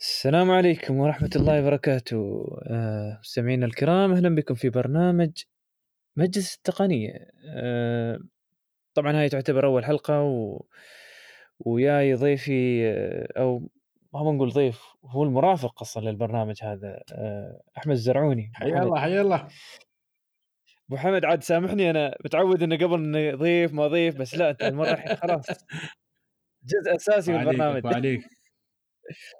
السلام عليكم ورحمة الله وبركاته. آه، مستمعينا الكرام أهلا بكم في برنامج مجلس التقنية. آه، طبعا هاي تعتبر أول حلقة و... وياي ضيفي آه، أو ما بنقول ضيف هو المرافق أصلا للبرنامج هذا. آه، أحمد الزرعوني. حيا الله حيا الله. أبو حمد عاد سامحني أنا متعود إنه قبل إنه ضيف ما ضيف بس لا المرة الحين خلاص. جزء أساسي من البرنامج. وعليك.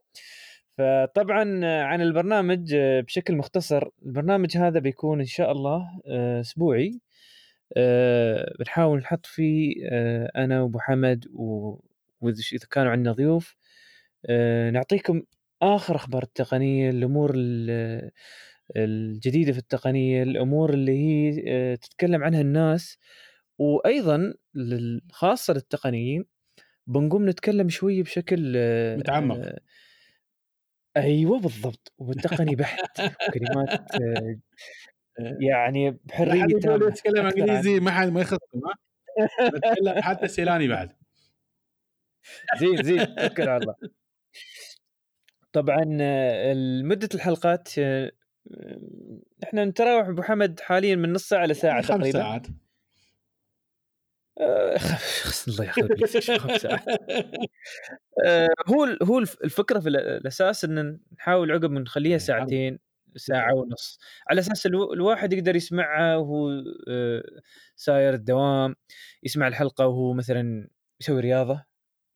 فطبعا عن البرنامج آه، بشكل مختصر البرنامج هذا بيكون إن شاء الله آه، أسبوعي. آه، بنحاول نحط فيه آه، أنا وأبو حمد وإذا إذا كانوا عندنا ضيوف. آه، نعطيكم آخر أخبار التقنية الأمور ال- الجديدة في التقنية الأمور اللي هي آه، تتكلم عنها الناس. وأيضا خاصة للتقنيين بنقوم نتكلم شوي بشكل آه، متعمق. آه، أيوه بالضبط وتقني بحت وكلمات آه، يعني بحرية تامة يتكلم إنجليزي ما حد ما يخصم حتى سيلاني بعد. زين زين توكل على الله طبعا آه، مدة الحلقات آه، إحنا نتراوح أبو حمد حاليا من نص ساعة لساعة يعني خمس تقريبا. ساعات. آه، الله شو خمس ساعات آه، هو هو الف- الفكرة في ال- الأساس إن نحاول عقب نخليها إيه، ساعتين ساعة ونص. على أساس الو- الواحد يقدر يسمعها وهو آه، ساير الدوام يسمع الحلقة وهو مثلا يسوي رياضة.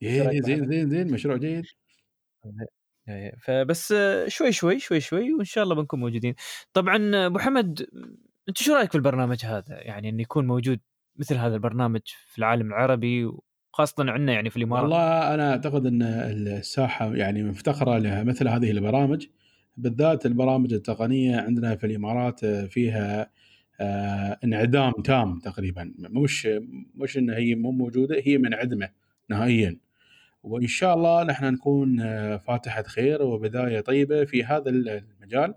إيه، زين؟ زين زين مشروع جيد. إيه، فبس آه، شوي شوي شوي شوي وإن شاء الله بنكون موجودين. طبعا آه، أبو حمد أنت شو رأيك في البرنامج هذا؟ يعني إنه يكون موجود مثل هذا البرنامج في العالم العربي وخاصه عندنا يعني في الإمارات. والله أنا أعتقد إن الساحة يعني مفتقرة لمثل هذه البرامج بالذات البرامج التقنية عندنا في الإمارات فيها آه، انعدام تام تقريبا. مش مش إن هي مو موجودة هي منعدمه نهائيا. وإن شاء الله نحن نكون آه، فاتحة خير وبداية طيبة في هذا المجال.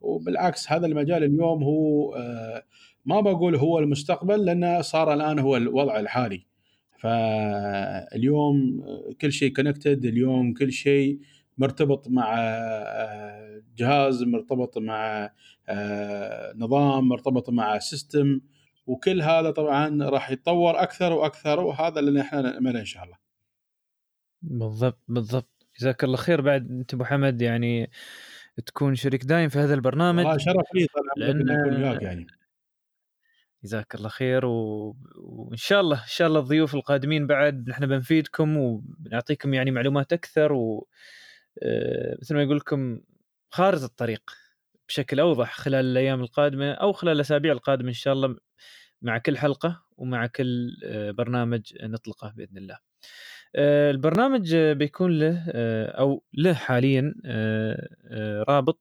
وبالعكس هذا المجال اليوم هو آه، ما بقول هو المستقبل لأنه صار الآن هو الوضع الحالي. فاليوم كل شيء connected اليوم كل شيء مرتبط مع آه، جهاز مرتبط مع آه، نظام مرتبط مع system وكل هذا طبعا راح يتطور أكثر وأكثر وهذا اللي إحنا نأمله إن شاء الله. بالضبط بالضبط. جزاك الله خير. بعد أنت أبو حمد يعني تكون شريك دايم في هذا البرنامج. والله شرف لي أكون وياك يعني. جزاك الله خير و... وإن شاء الله إن شاء الله الضيوف القادمين بعد نحن بنفيدكم وبنعطيكم يعني معلومات أكثر و آه، مثل ما يقول لكم خارطه الطريق بشكل أوضح خلال الأيام القادمة أو خلال الأسابيع القادمة إن شاء الله مع كل حلقة ومع كل آه، برنامج نطلقه بإذن الله. آه، البرنامج بيكون له أو له حاليا رابط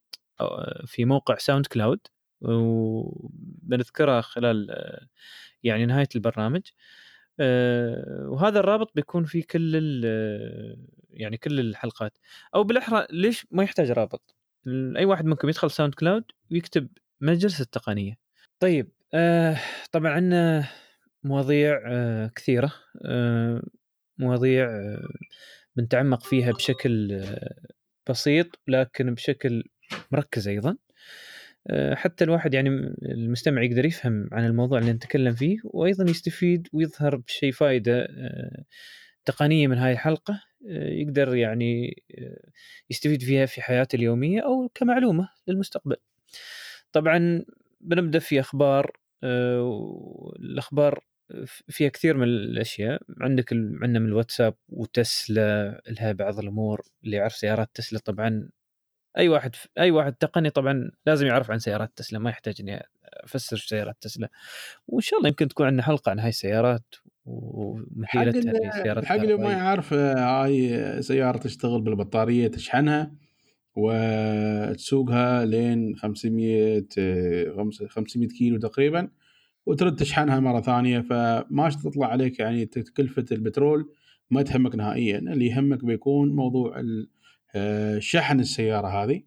في موقع SoundCloud وبنذكرها خلال يعني نهاية البرنامج. آه، وهذا الرابط بيكون في كل يعني كل الحلقات. أو بالأحرى ليش ما يحتاج رابط؟ أي واحد منكم يدخل SoundCloud ويكتب مجلس التقنية. طيب آه طبعا عندنا مواضيع آه كثيرة. مواضيع بنتعمق فيها بشكل بسيط لكن بشكل مركز أيضا. حتى الواحد يعني المستمع يقدر يفهم عن الموضوع اللي نتكلم فيه وأيضا يستفيد ويظهر بشيء فائده آه، تقنية من هاي الحلقة آه، يقدر يعني آه، يستفيد فيها في حياته اليومية أو كمعلومة للمستقبل. طبعا بنبدأ في أخبار آه، والأخبار فيها كثير من الأشياء عندك عندنا من الواتساب وتسلا لها بعض الأمور اللي يعرف سيارات تسلا طبعا أي واحد أي واحد تقني طبعا لازم يعرف عن سيارات تسلا ما يحتاج إني أفسر سيارات تسلا. وإن شاء الله يمكن تكون عندنا حلقة عن هاي السيارات اللي للسيارات حق اللي ما. يعرف آه، هاي سيارة تشتغل بالبطارية تشحنها وتسوقها لين 500 آه، خمس- 500 كيلو تقريبا وترد تشحنها مرة ثانية. فما تطلع عليك يعني تكلفة البترول ما تهمك نهائيا. اللي يهمك بيكون موضوع ال- آه، شحن السيارة هذه.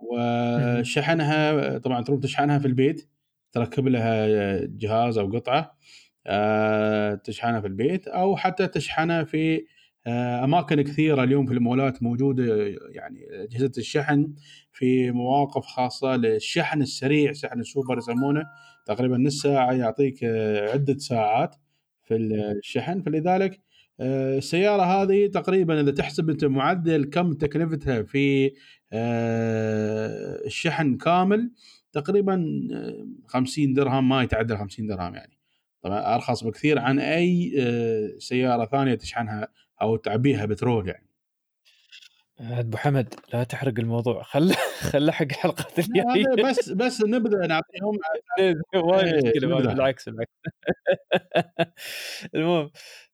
وشحنها طبعا تروح تشحنها في البيت تركب لها جهاز أو قطعة آه، تشحنها في البيت أو حتى تشحنها في آه، أماكن كثيرة. اليوم في المولات موجودة يعني أجهزة الشحن في مواقف خاصة للشحن السريع شحن السوبر يسمونه. تقريبا نص ساعة يعطيك آه، عدة ساعات في الشحن. فلذلك آه، السيارة هذه تقريبا إذا تحسب أنت معدل كم تكلفتها في الشحن كامل تقريبا 50 درهم ما يتعدى 50 درهم يعني. طبعا أرخص بكثير عن أي سيارة ثانية تشحنها أو تعبيها بترول يعني. أبو حمد لا تحرق الموضوع. خل خل حق الحلقة الجايه بس بس نبدأ نعطيهم وايد مشكلة بالعكس بالعكس. المهم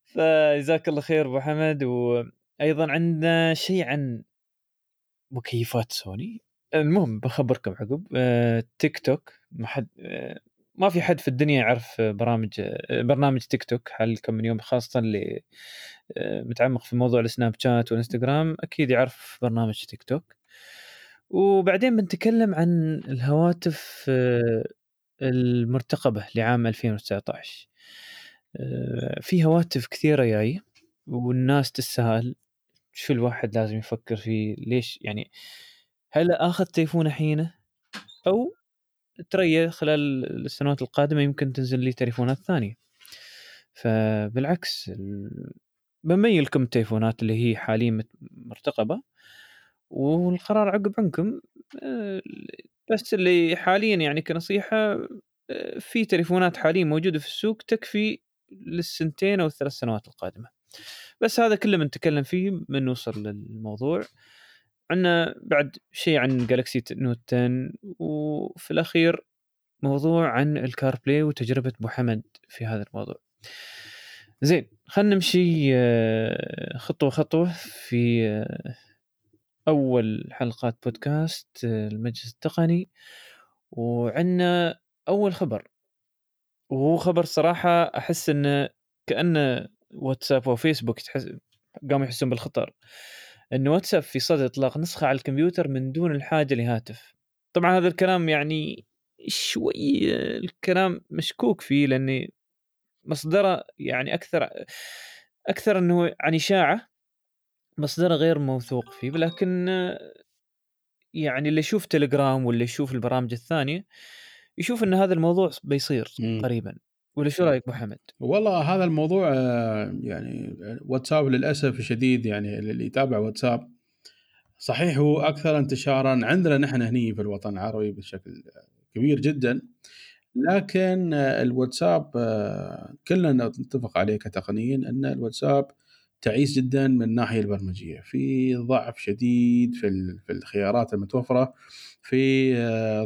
فجزاك الله خير أبو حمد وأيضا عندنا شيء عن مكيفات سوني. المهم بخبركم عقب آه، تيك توك ما حد آه، ما في حد في الدنيا يعرف برامج برنامج تيك توك. حال كم من يوم خاصة اللي آه، متعمق في موضوع السناب شات والانستغرام أكيد يعرف برنامج تيك توك. وبعدين بنتكلم عن الهواتف آه، المرتقبة لعام 2019 آه، في هواتف كثيرة جاي والناس تسال شو الواحد لازم يفكر فيه؟ ليش؟ يعني هل آخذ تليفون الحين أو تريا خلال السنوات القادمة يمكن تنزل لي تليفونات ثانية. فبالعكس بميل لكم التليفونات اللي هي حاليا مرتقبة والقرار عقب عنكم. آه، بس اللي حاليا يعني كنصيحة آه، في تليفونات حاليا موجودة في السوق تكفي للسنتين أو الثلاث سنوات القادمة. بس هذا كله بنتكلم فيه من نوصل للموضوع. عندنا بعد شيء عن Galaxy Note 10 وفي الأخير موضوع عن ال CarPlay وتجربة أبو حمد في هذا الموضوع. زين خلينا نمشي آه، خطوة خطوة في آه، أول حلقات بودكاست آه، المجلس التقني. وعندنا أول خبر. وهو خبر صراحة أحس انه كانه واتساب وفيسبوك تحس قاموا يحسون بالخطر. أن واتساب في صدد إطلاق نسخة على الكمبيوتر من دون الحاجة لهاتف. طبعا هذا الكلام يعني شوي الكلام مشكوك فيه لأني مصدره يعني أكثر أكثر أنه عن إشاعة مصدره غير موثوق فيه. لكن يعني اللي يشوف تليجرام واللي يشوف البرامج الثانية يشوف أن هذا الموضوع بيصير م. قريبا ولا شو رأيك أبو حمد؟ والله هذا الموضوع يعني واتساب للأسف الشديد يعني اللي يتابع واتساب صحيح هو أكثر انتشارا عندنا نحن هني في الوطن العربي بشكل كبير جدا لكن الواتساب كلنا نتفق عليه كتقنيا إن الواتساب تعيس جدا من الناحيه البرمجية. في ضعف شديد في في الخيارات المتوفرة في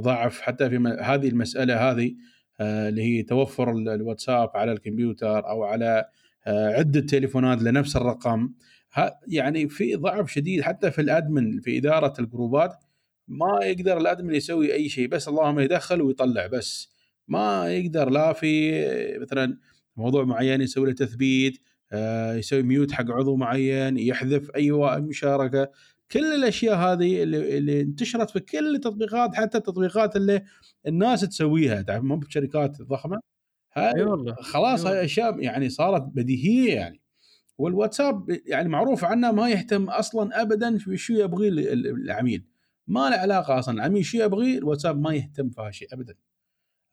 ضعف حتى في هذه المسألة هذه آه، اللي هي توفر الواتساب على الكمبيوتر أو على آه، عدة تليفونات لنفس الرقم. يعني في ضعف شديد حتى في الأدمن في إدارة الجروبات. ما يقدر الأدمن يسوي أي شيء بس اللهم يدخل ويطلع. بس ما يقدر لا في مثلا موضوع معين يسوي له تثبيت آه، يسوي ميوت حق عضو معين يحذف أي مشاركة. كل الأشياء هذه اللي, اللي انتشرت في كل التطبيقات حتى التطبيقات اللي الناس تسويها. تعرف مو بشركات ضخمة؟ هاي خلاص هاي أشياء يعني صارت بديهية يعني. والواتساب يعني معروف عنه ما يهتم أصلا ابدا في شو يبغي العميل. ما له علاقة أصلا. العميل شو يبغي؟ الواتساب ما يهتم في هالشيء ابدا.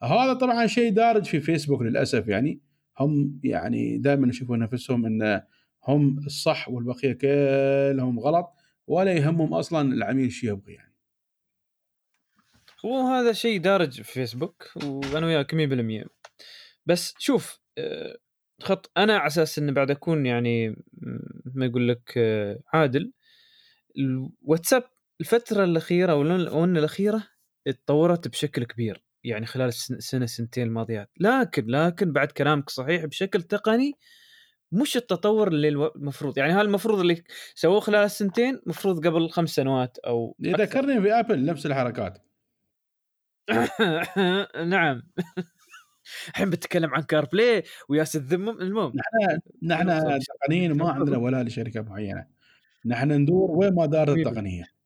هذا طبعا شيء دارج في فيسبوك للأسف يعني. هم يعني دائما يشوفوا نفسهم إن هم الصح والبقية كلهم غلط ولا يهمهم أصلا العميل شو يبغى يعني. وهذا شيء دارج في فيسبوك وأنا وياك 100% بس شوف آه، خط أنا على أساس انه بعد أكون يعني ما يقول لك آه، عادل الواتساب الفترة الأخيرة أو الأونة الأخيرة اتطورت بشكل كبير. يعني خلال السنة سنتين الماضيات. لكن لكن بعد كلامك صحيح بشكل تقني مش التطور اللي المفروض. يعني هذا المفروض اللي سووه خلال السنتين المفروض قبل خمس سنوات أو يذكرني في Apple نفس الحركات. نعم. الحين بتكلم عن CarPlay وياس الذمم المهم. نحن نحن تقنيا ما عندنا ولا لشركة معينة. نحن ندور وين ما دارت التقنية.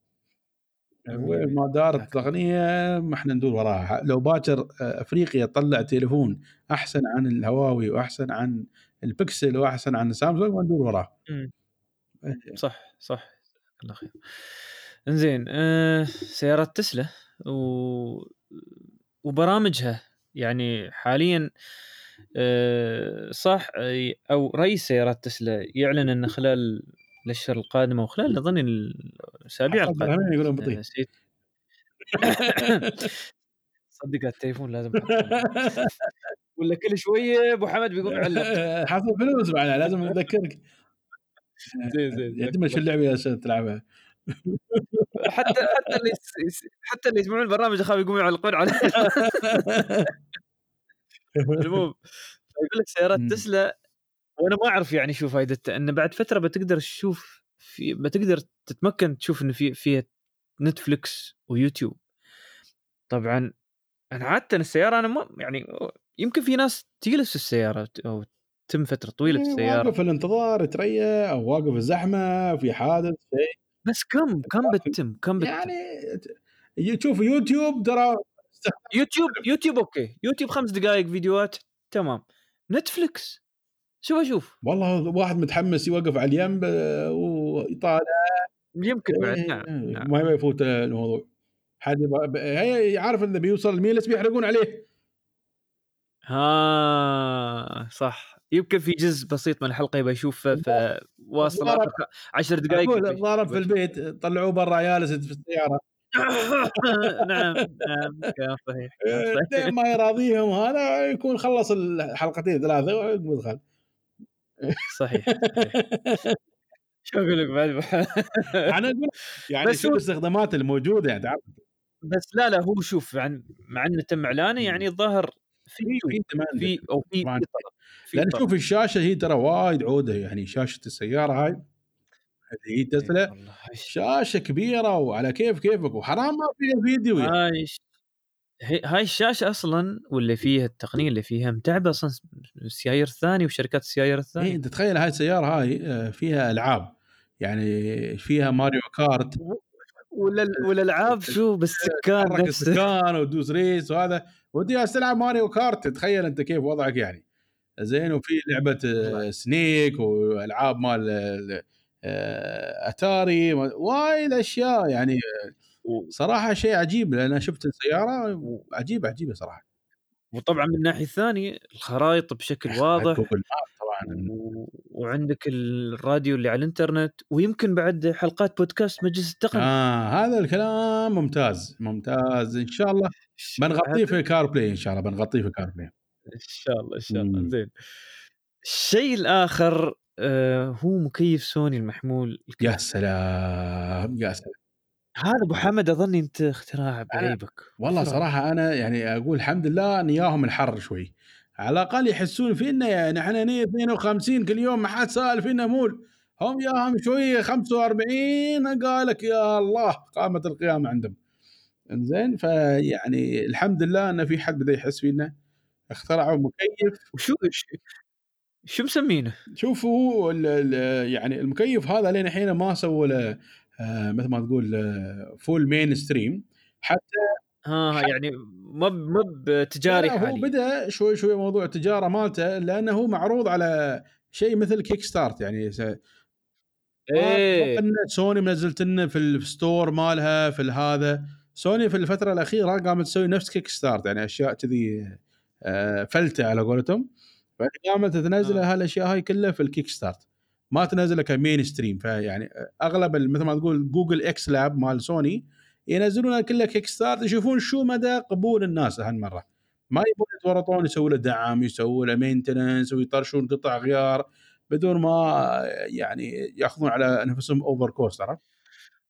ما دارت التقنية ما إحنا ندور وراها. لو باكر آه، أفريقيا تطلع تليفون أحسن عن الهواوي وأحسن عن البكسل وأحسن عن سامسونج وندور وراه إيه. صح صح. الله خير. إنزين آه سيارات تسلا و... وبرامجها يعني حاليا آه صح؟ أو رئيس سيارات تسلا يعلن إن خلال الاشهر القادمه وخلال اظن الأسابيع حسب القادمة العلمين يقولون بطيء. سي- صدق التليفون لازم ولا كل شوية أبو حمد بيقوم يعلق. حصل فلوس معنا لازم نذكرك. زين زين يعتمد شو اللعبة اللي تلعبها. حتى حتى اللي حتى اللي يسمعون البرنامج أخاف يقوموا يعلقون عليه. المهم يقول لك سيارات. تسلا وأنا ما أعرف يعني شو فائدتها إنه بعد فترة بتقدر تشوف في بتقدر تتمكن تشوف إنه في فيها نتفلكس ويوتيوب طبعا أنا عاده السيارة أنا ما يعني يمكن في ناس تجلس السيارة أو تم فترة طويلة في السيارة. إيه، واقف في الانتظار تريا أو واقف في الزحمة في حادث شيء. بس كم كم بتتم؟ كم بتتم؟ يعني تشوف يوتيوب ترى YouTube YouTube okay YouTube خمس دقائق فيديوهات تمام. Netflix شو أشوف. والله واحد متحمس يوقف على اليم آه، ويطالع. يمكن بعد إيه، نعم, نعم. ما يفوت الموضوع. حد هي عارف انه بيوصل الميلس بيحرقون عليه. ها صح. يمكن في جزء بسيط من الحلقة يبغى يشوف ف واصل ضرب. آخر عشر دقائق ضارب في البيت طلعوه برا جالس في السيارة. نعم نعم كلام صحيح. لين ما يراضيهم هذا يكون خلص الحلقتين ثلاثة ويقوم يدخل. صحيح صحيح شو أقول لك بعد أنا أقول يعني بس شو هو- الاستخدامات الموجودة يعني تعرف بس لا لا هو شوف عن مع إنه تم إعلانه يعني الظاهر في في في. في أو في لأن. شوف الشاشة هي ترى وايد عودة يعني شاشة السيارة هاي اللي هي تسلا شاشة كبيرة وعلى كيف كيفك وحرام ما فيها فيديو يعني. هاي الشاشة أصلا واللي فيها التقنية اللي فيها متعبة أصلا السيايير الثاني وشركات السيايير إيه الثانية. أنت تخيل هاي السيارة هاي آه، فيها ألعاب. يعني فيها Mario Kart. ولا والالعاب شو بالسكان تحرك نفسه؟ السكان وتدوس race وهذا. ودي تلعب ماريو كارت. تخيل أنت كيف وضعك يعني. زين وفي لعبة آه، سنيك وألعاب مال آه، أتاري. وايد أشياء يعني. و- صراحة شيء عجيب لأن شفت السيارة عجيبه عجيبة صراحة. وطبعا من الناحيه الثانية الخرائط بشكل واضح ماب طبعا. و... وعندك الراديو اللي على الإنترنت ويمكن بعد حلقات بودكاست مجلس التقني. آه هذا الكلام ممتاز ممتاز. إن شاء الله بنغطيه في كار بلاي إن شاء الله بنغطيه في كار بلاي إن شاء الله إن شاء الله. زين. الشيء الآخر آه هو مكيف سوني المحمول يا. سلام يا سلام. هذا أبو حمد أظني أنت اختراع بعيبك والله اختراع. صراحة أنا يعني أقول الحمد لله إن ياهم الحر شوي. على الأقل يحسون فينا يعني إحنا هني 52 كل يوم ما حد سأل فينا مول. هم ياهم شوية 45 قالك يا الله قامت القيامة عندهم. إنزين؟ فيعني الحمد لله إن في حد بدا يحس فينا. اخترعوا مكيف. وشو شو مسمينه؟ شوفوا يعني المكيف هذا لين الحين ما سووا له مثل ما تقول فول mainstream حتى ها يعني ما ب- ما بتجاري لا، هو حاليا. بدأ شوي شوي موضوع التجارة مالته لأنه هو معروض على شيء مثل Kickstart يعني س- إيه. سوني منزلت لنا في ال store مالها في هذا. سوني في الفترة الأخيرة قامت تسوي نفس Kickstart يعني أشياء كذي آه، فلتة على قولتهم. فقامت تنزل آه. هالاشياء هاي كلها في ال Kickstart ما تنزلها ك mainstream. فيعني أغلب مثل ما تقول Google X Lab مال سوني ينزلونها كلها Kickstart يشوفون شو مدى قبول الناس هالمرة. ما يبون يتورطون يسووا له دعم يسووا له maintenance ويطرشون قطع غيار بدون ما يعني يأخذون على أنفسهم over cost عرفت؟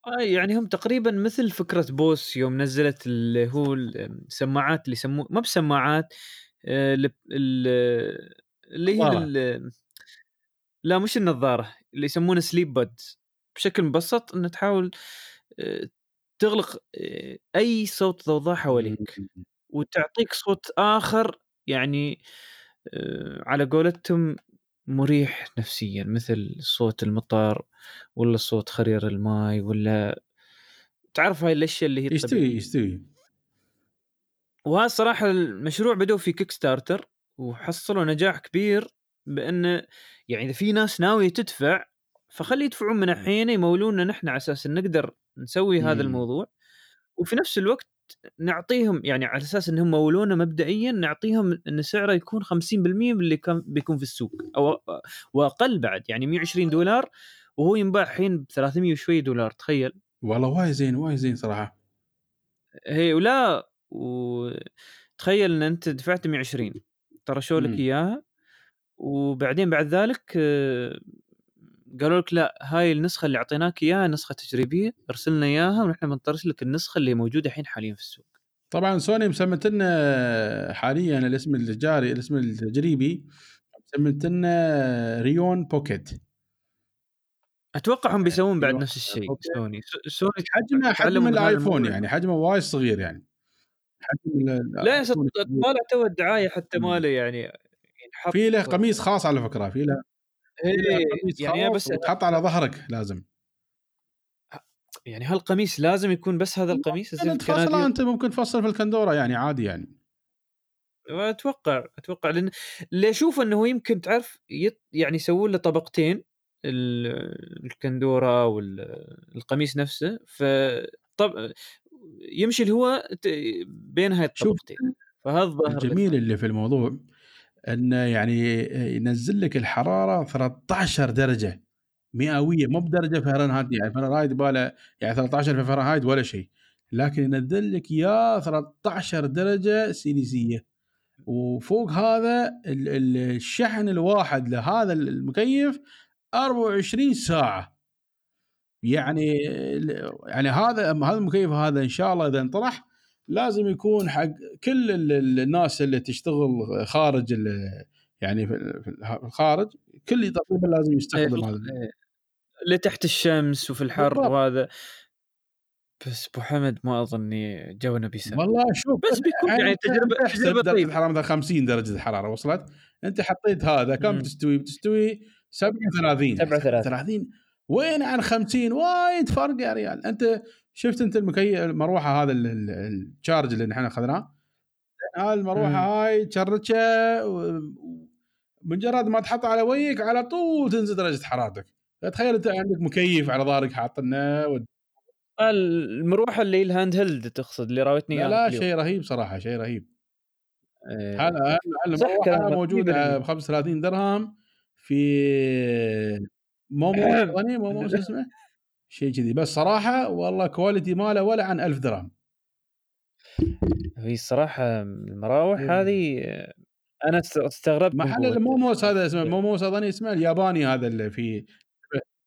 آه يعني هم تقريبا مثل فكرة Bose يوم نزلت اللي هو السماعات اللي يسموه ما بسماعات آه، ال- ال- اللي هي لا مش النظارة اللي يسمونه sleepbuds بشكل مبسط إنه تحاول آه، تغلق آه، أي صوت ضوضاء حواليك وتعطيك صوت آخر يعني آه، على قولتهم مريح نفسيا مثل صوت المطر ولا صوت خرير الماي ولا تعرف هاي الأشياء اللي هي يستوي. يستوي. وهذا صراحة المشروع بدأوا في Kickstarter وحصلوا نجاح كبير. بانه يعني إذا في ناس ناوية تدفع فخلي يدفعون من الحين يمولونا نحن على أساس نقدر نسوي هذا إمم. الموضوع. وفي نفس الوقت نعطيهم يعني على أساس إنهم مولونا مبدئيا نعطيهم إن سعره يكون 50% من اللي كان بيكون في السوق أو وأقل بعد يعني 120 دولار وهو ينباع الحين ب 300 وشوي دولار تخيل. والله وايد زين وايد زين صراحة. هي ولا وتخيل إن أنت دفعت 120 طرشوا لك إمم. إياها؟ وبعدين بعد ذلك آه، قالوا لك لا هاي النسخة اللي أعطيناك إياها نسخة تجريبية أرسلنا إياها ونحن بنطرش لك النسخة اللي موجودة الحين حاليا في السوق طبعا سوني مسمت لنا حاليا الاسم الجاري الاسم التجريبي مسمت لنا Reon Pocket أتوقع هم بيسوون بعد. نفس الشيء. Sony Sony حجمه حجم ال iPhone. يعني حجمه وايد صغير يعني حجم لا. طالع تو الدعاية حتى. ماله يعني في له قميص خاص على فكرة في له إيه، قميص يعني بس وتحط على ظهرك لازم. يعني هالقميص لازم يكون بس هذا القميص يعني كنادي أنت ممكن تفصل في الكندورة يعني عادي يعني. أتوقع أتوقع لأن اللي أشوف إنه يمكن تعرف يط... يعني يسوون له طبقتين ال- الكندورة والقميص نفسه ف طب يمشي الهواء ت- بين هاي الطبقتين فهذا الجميل اللي في الموضوع انه يعني ينزل لك الحرارة 13 درجة مئوية مو بدرجة فهرنهايت يعني فهرنهايت يباله يعني 13 في فهرنهايت ولا شيء لكن ينزل لك يا 13 درجة سيليزيه وفوق هذا ال- ال- الشحن الواحد لهذا المكيف 24 ساعة. يعني يعني هذا هذا المكيف هذا إن شاء الله إذا انطرح لازم يكون حق كل ال- ال- الناس اللي تشتغل خارج ال- يعني في ال- في الخارج كل تقريبا لازم يستخدم هذا. اللي تحت الشمس وفي الحر. وهذا. بس أبو حمد ما أظني جونا بيساعد والله شوف بس بيكون يعني احسب تجربة درجة طيبة. الحراره مثلا 50 درجة الحرارة وصلت. أنت حطيت هذا كم مم. بتستوي بتستوي 37 37. 30 وين عن 50 وايد فرق يا ريال. أنت شفت أنت المكيف المروحة هذا ال- ال- ال charge اللي نحن أخذناه هاي المروحة مم. هاي تشرجها مجرد ما تحطها على وجهك على طول تنزل درجة حرارتك تخيل أنت عندك مكيف على ظهرك حاطنه و... المروحة اللي ال handheld تقصد اللي راوتني لا, لا. شيء رهيب صراحة شيء رهيب إيه. صح المروحة موجودة 100%. ب 35 درهم في مومو مومو شو اسمه شيء كذي. بس صراحة والله quality ماله ولا عن 1000 درهم. هي الصراحه المراوح إيه. هذه أنا است- استغربت محل. الموموس هذا اسمه موموس اظني اسمه الياباني هذا اللي في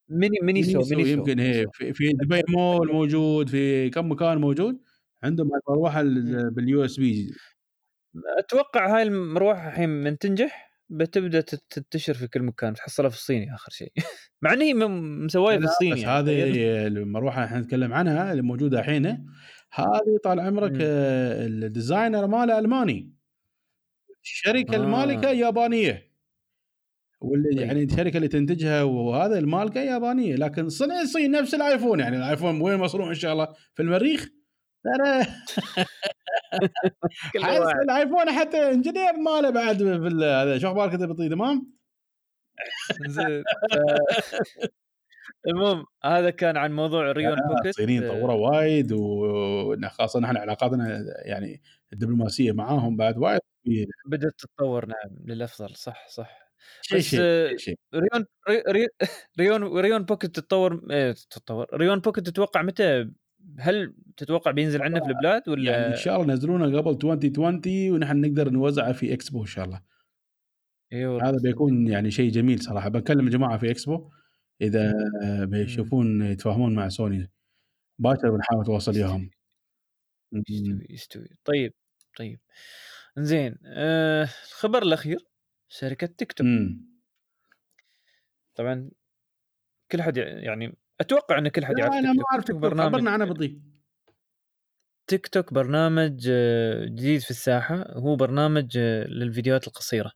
ميني ميني سو ميني سو يمكن هي في, في دبي مول موجود في كم مكان موجود عندهم المروحة ال- بال USB. أتوقع هاي المروحة الحين من تنجح؟ بتبدأ تنتشر في كل مكان تحصلها في الصيني آخر شيء مع ان هي م- مسوايه في الصيني بس يعني. هذه. المروحه إحنا نتكلم عنها اللي موجودة الحين هذه طال عمرك. آه، ال designer ماله ألماني الشركة آه. المالكة يابانية واللي طيب. يعني الشركة اللي تنتجها وهذا المالكة يابانية لكن صنع الصين نفس الآيفون يعني الآيفون وين مصنوع إن شاء الله في المريخ ترى. الايفون حتى engineer ماله بعد في ال- هذا شو أخبارك انت بطيء تمام؟ زين. ف- المهم هذا كان عن موضوع ريون بوكيت الصينيين آه، طوروا وايد وخاصه نحن علاقاتنا يعني الدبلوماسية معاهم بعد وايد بدأت تتطور نعم للأفضل صح صح. شيء بس شيء آه، شيء ريون ري- ري- ريون ريون بوكيت تتطور إيه، تتطور. ريون بوكيت تتوقع متى هل تتوقع بينزل عندنا في البلاد ولا يعني إن شاء الله ينزلونه قبل 2020 ونحن نقدر نوزعه في إكسبو إن شاء الله. إيوه هذا بيكون يعني شيء جميل صراحة. بكلم الجماعة في إكسبو إذا بيشوفون يتفاهمون مع سوني. باكر بنحاول نتواصل وياهم يستوي يستوي. طيب طيب. زين آه الخبر الأخير شركة تيك توك. طبعا كل حد يعني أتوقع إن كل حد يعرف أنا تيك ما توك. أعرف تيك توك برنامج خبرنا عنه بطيء تيك توك برنامج آه، جديد في الساحة. هو برنامج آه، للفيديوهات القصيرة.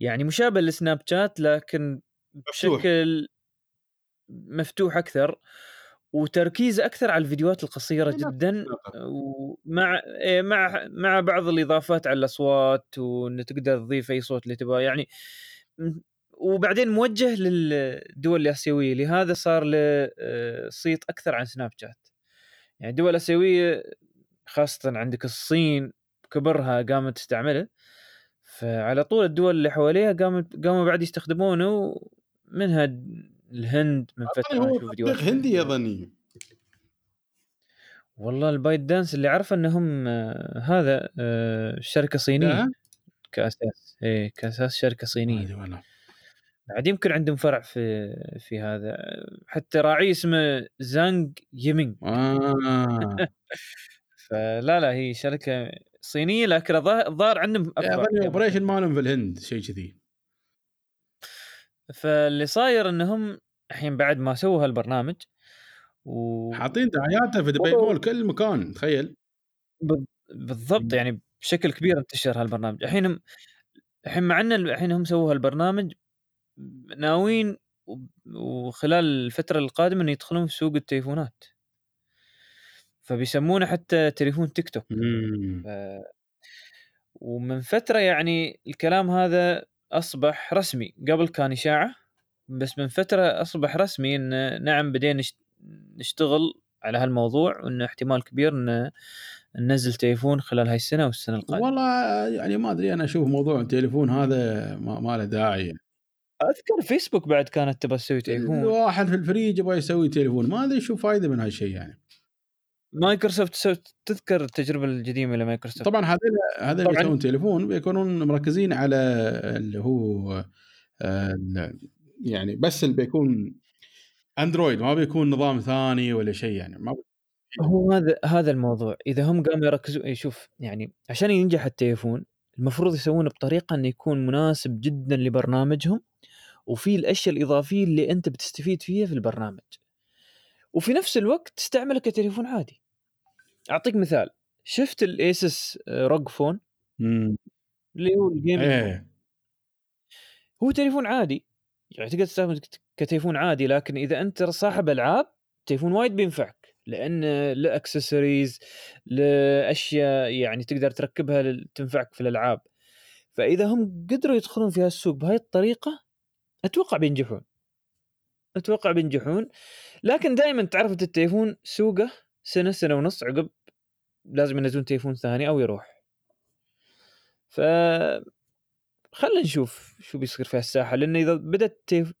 يعني مشابه لسناب شات لكن. بشكل مفتوح أكثر وتركيز أكثر على الفيديوهات القصيرة جدا. ومع إيه، مع مع بعض الإضافات على الأصوات وإن تقدر تضيف أي صوت اللي تبغاه. يعني وبعدين موجه للدول الآسيوية لهذا صار له آه، صيت أكثر عن سناب شات. يعني الدول الآسيوية خاصة عندك الصين كبرها قامت تستعمله. فعلى طول الدول اللي حواليها قامت قاموا بعد يستخدمونه منها الهند من فترة هو فيديوهات هندي يظني والله البايت دانس اللي أعرفه إنهم آه، هذا آه، شركة صينية. كأساس إيه كأساس شركة صينية. بعد يمكن عندهم فرع في في هذا حتى راعي اسمه زانج يمينج آه. فلا لا هي شركة صينية لكن الظاهر عندهم كمان. operation مالهم في الهند شيء كذي. فاللي صاير إنهم الحين بعد ما سووا هالبرنامج و حاطين دعاياته في دبي مول كل مكان تخيل. بال- بالضبط يعني بشكل كبير انتشر هالبرنامج. الحين الحين مع ان الحين هم سووا هالبرنامج ناويين وخلال الفترة القادمة انه يدخلون في سوق التليفونات. فبيسمونه حتى تليفون تيك توك. ف- ومن فترة يعني الكلام هذا أصبح رسمي. قبل كان إشاعة بس من فترة أصبح رسمي إن نعم بدينا نشت- نشتغل على هالموضوع وإنه احتمال كبير إن ننزل تليفون خلال هاي السنة والسنة القادمة. والله يعني ما أدري أنا أشوف موضوع التليفون هذا ما, ما له داعي. أذكر فيسبوك بعد كانت تبغى تسوي تليفون. الواحد في الفريج يبغى يسوي تليفون. ما أدري شو فايدة من هالشيء يعني. مايكروسوفت تذكر التجربة القديمة لمايكروسوفت؟ طبعا هذول هذول طبعاً. يسوون تليفون بيكونون مركزين على اللي هو يعني بس اللي بيكون أندرويد ما بيكون نظام ثاني ولا شيء يعني. ما هو هذا هذا الموضوع. إذا هم قاموا يركزوا إيه شوف يعني عشان ينجح التليفون المفروض يسوونه بطريقة إنه يكون مناسب جدا لبرنامجهم وفي الأشياء الإضافية اللي أنت بتستفيد فيها في البرنامج. وفي نفس الوقت تستعمله كتليفون عادي. أعطيك مثال شفت ال ASUS ROG Phone. اللي هو ال gaming إيه. هو تليفون عادي يعني تقدر تستخدمه كت- كتليفون عادي لكن إذا أنت صاحب ألعاب تليفون وايد بينفعك. لأن له اكسسوارز لأشياء يعني تقدر تركبها تنفعك في الألعاب. فإذا هم قدروا يدخلون في هالسوق بهاي الطريقة أتوقع بينجحون. أتوقع بينجحون. لكن دائما تعرف التليفون سوقه سنة سنة ونص عقب لازم ينزلون تليفون ثاني أو يروح. ف خلينا نشوف شو بيصير في الساحه لأن إذا بدأت تيف...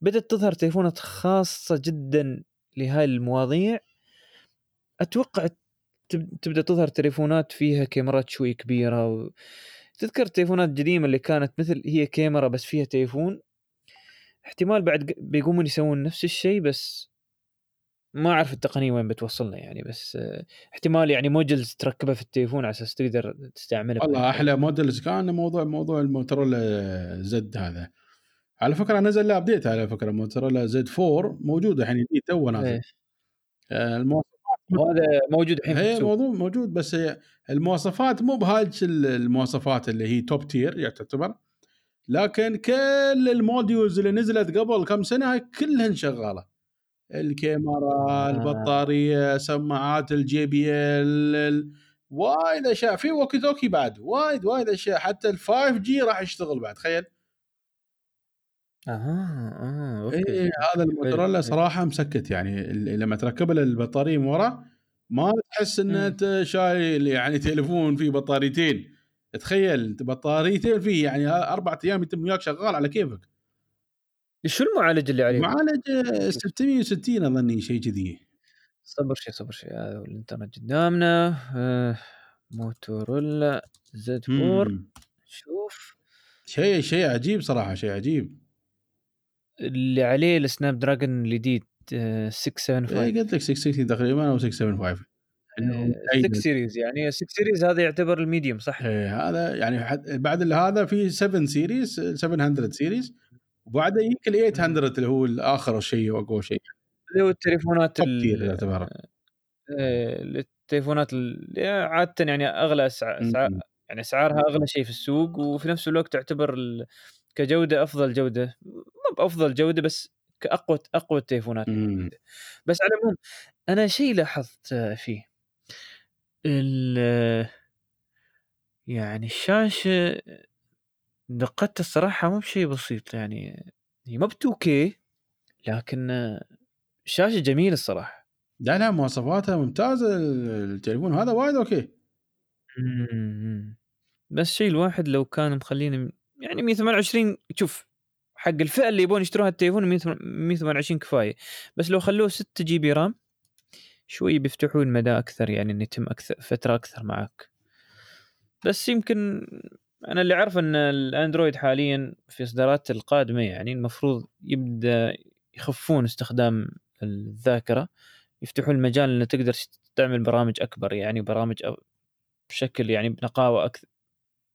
بدأت تظهر تليفونات خاصة جدا لهاي المواضيع أتوقع تب... تبدأ تظهر تليفونات فيها كاميرات شوي كبيرة و... تذكر التليفونات القديمة اللي كانت مثل هي كاميرا بس فيها تليفون؟ احتمال بعد بيقومون يسوون نفس الشيء بس ما أعرف التقنية وين بتوصلنا يعني بس احتمال يعني modules تركبها في التليفون على أساس تقدر تستعملها والله أحلى modules كان موضوع موضوع الموتورولا زد هذا. على فكرة نزل له update على فكرة. موتورولا زد 4 موجود الحين جديد تو نازل. آه، المواصفات وهذا موجود الحين السوق. موضوع موجود بس هي المواصفات مو بهاي المواصفات اللي هي top tier يعني تعتبر لكن كل ال modules اللي نزلت قبل كم سنة هاي كلها شغالة. الكاميرا آه. البطارية سماعات ال JBL وايد أشياء. في walkie talkie بعد وايد وايد أشياء. حتى ال 5G راح يشتغل بعد تخيل. أها آه أوكي. اي هذا الموتورولا. صراحة مسكت. يعني لما تركب له البطارية من ورا ما تحس ان مم. انت شايل يعني تليفون فيه بطاريتين. تخيل انت بطاريتين فيه يعني أربع أيام يتم وياك شغال على كيفك. شو المعالج اللي عليه؟ معالج آه، 660 أظني شيء كذي. صبر شوي صبر شوي هذا هو الإنترنت قدامنا. آه موتورولا زد 4 مم. شوف. شيء شيء عجيب صراحة شيء عجيب. اللي عليه ال Snapdragon الجديد آه 675 إيه، قلت لك 660 تقريبا أو 675 انه آه، 6 أيضاً. series يعني 6 series هذا يعتبر ال medium صح؟ إيه، هذا يعني حد بعد هذا في 7 series 700 series وبعده يجيك ال 800 اللي هو الآخر شيء واقوى شيء اللي هو التليفونات يعتبر آه، التليفونات اللي عادة يعني أغلى مم. يعني أسعارها أغلى شيء في السوق وفي نفس الوقت تعتبر كجودة أفضل جودة مو بأفضل جودة بس كأقوى أقوى التليفونات. بس على العموم أنا شيء لاحظت آه، فيه ال- يعني الشاشة دقتها الصراحة مو بشيء بسيط يعني هي ما ب 2K لكن شاشة جميلة الصراحة. لا لا مواصفاتها ممتازة التليفون هذا وايد okay مم. بس شيء الواحد لو كان مخليني يعني 128 شوف حق الفئة اللي يبون يشتروها التليفون 128 كفاية. بس لو خلوه 6 جي بي رام شوي بيفتحون مدى أكثر يعني إنه يتم أكثر فترة أكثر معك. بس يمكن أنا اللي اعرف إن الأندرويد حاليا في إصدارات القادمة يعني المفروض يبدأ يخفون استخدام الذاكرة يفتحون المجال إنه تقدر تعمل برامج أكبر يعني برامج بشكل يعني بنقاوة أكثر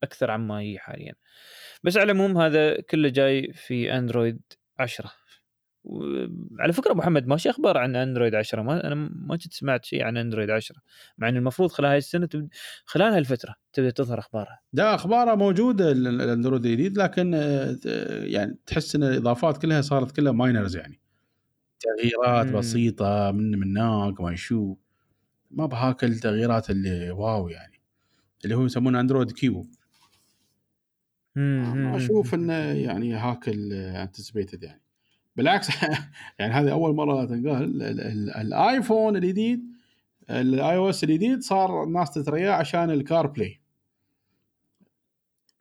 أكثر عما هي حاليا. بس على العموم هذا كله جاي في أندرويد 10 على فكرة ابو محمد ماشي أخبار عن أندرويد 10 ما أنا ما كنت سمعت شيء عن أندرويد 10 مع ان المفروض خلال هاي السنة تبد... خلال هالفترة تبدأ تظهر أخبارها. لا أخبارها موجودة الأندرويد الجديد لكن آه، يعني تحس إن الإضافات كلها صارت كلها minors يعني. تغييرات مم. بسيطة من من هناك ما شو. ما بهاك التغييرات اللي wow يعني اللي هو يسمونه أندرويد Q. ما أشوف إنه يعني هاك ال anticipated يعني. بالعكس يعني هذه أول مرة تنقال الآيفون الجديد ال iOS الجديد صار الناس تترياه عشان ال CarPlay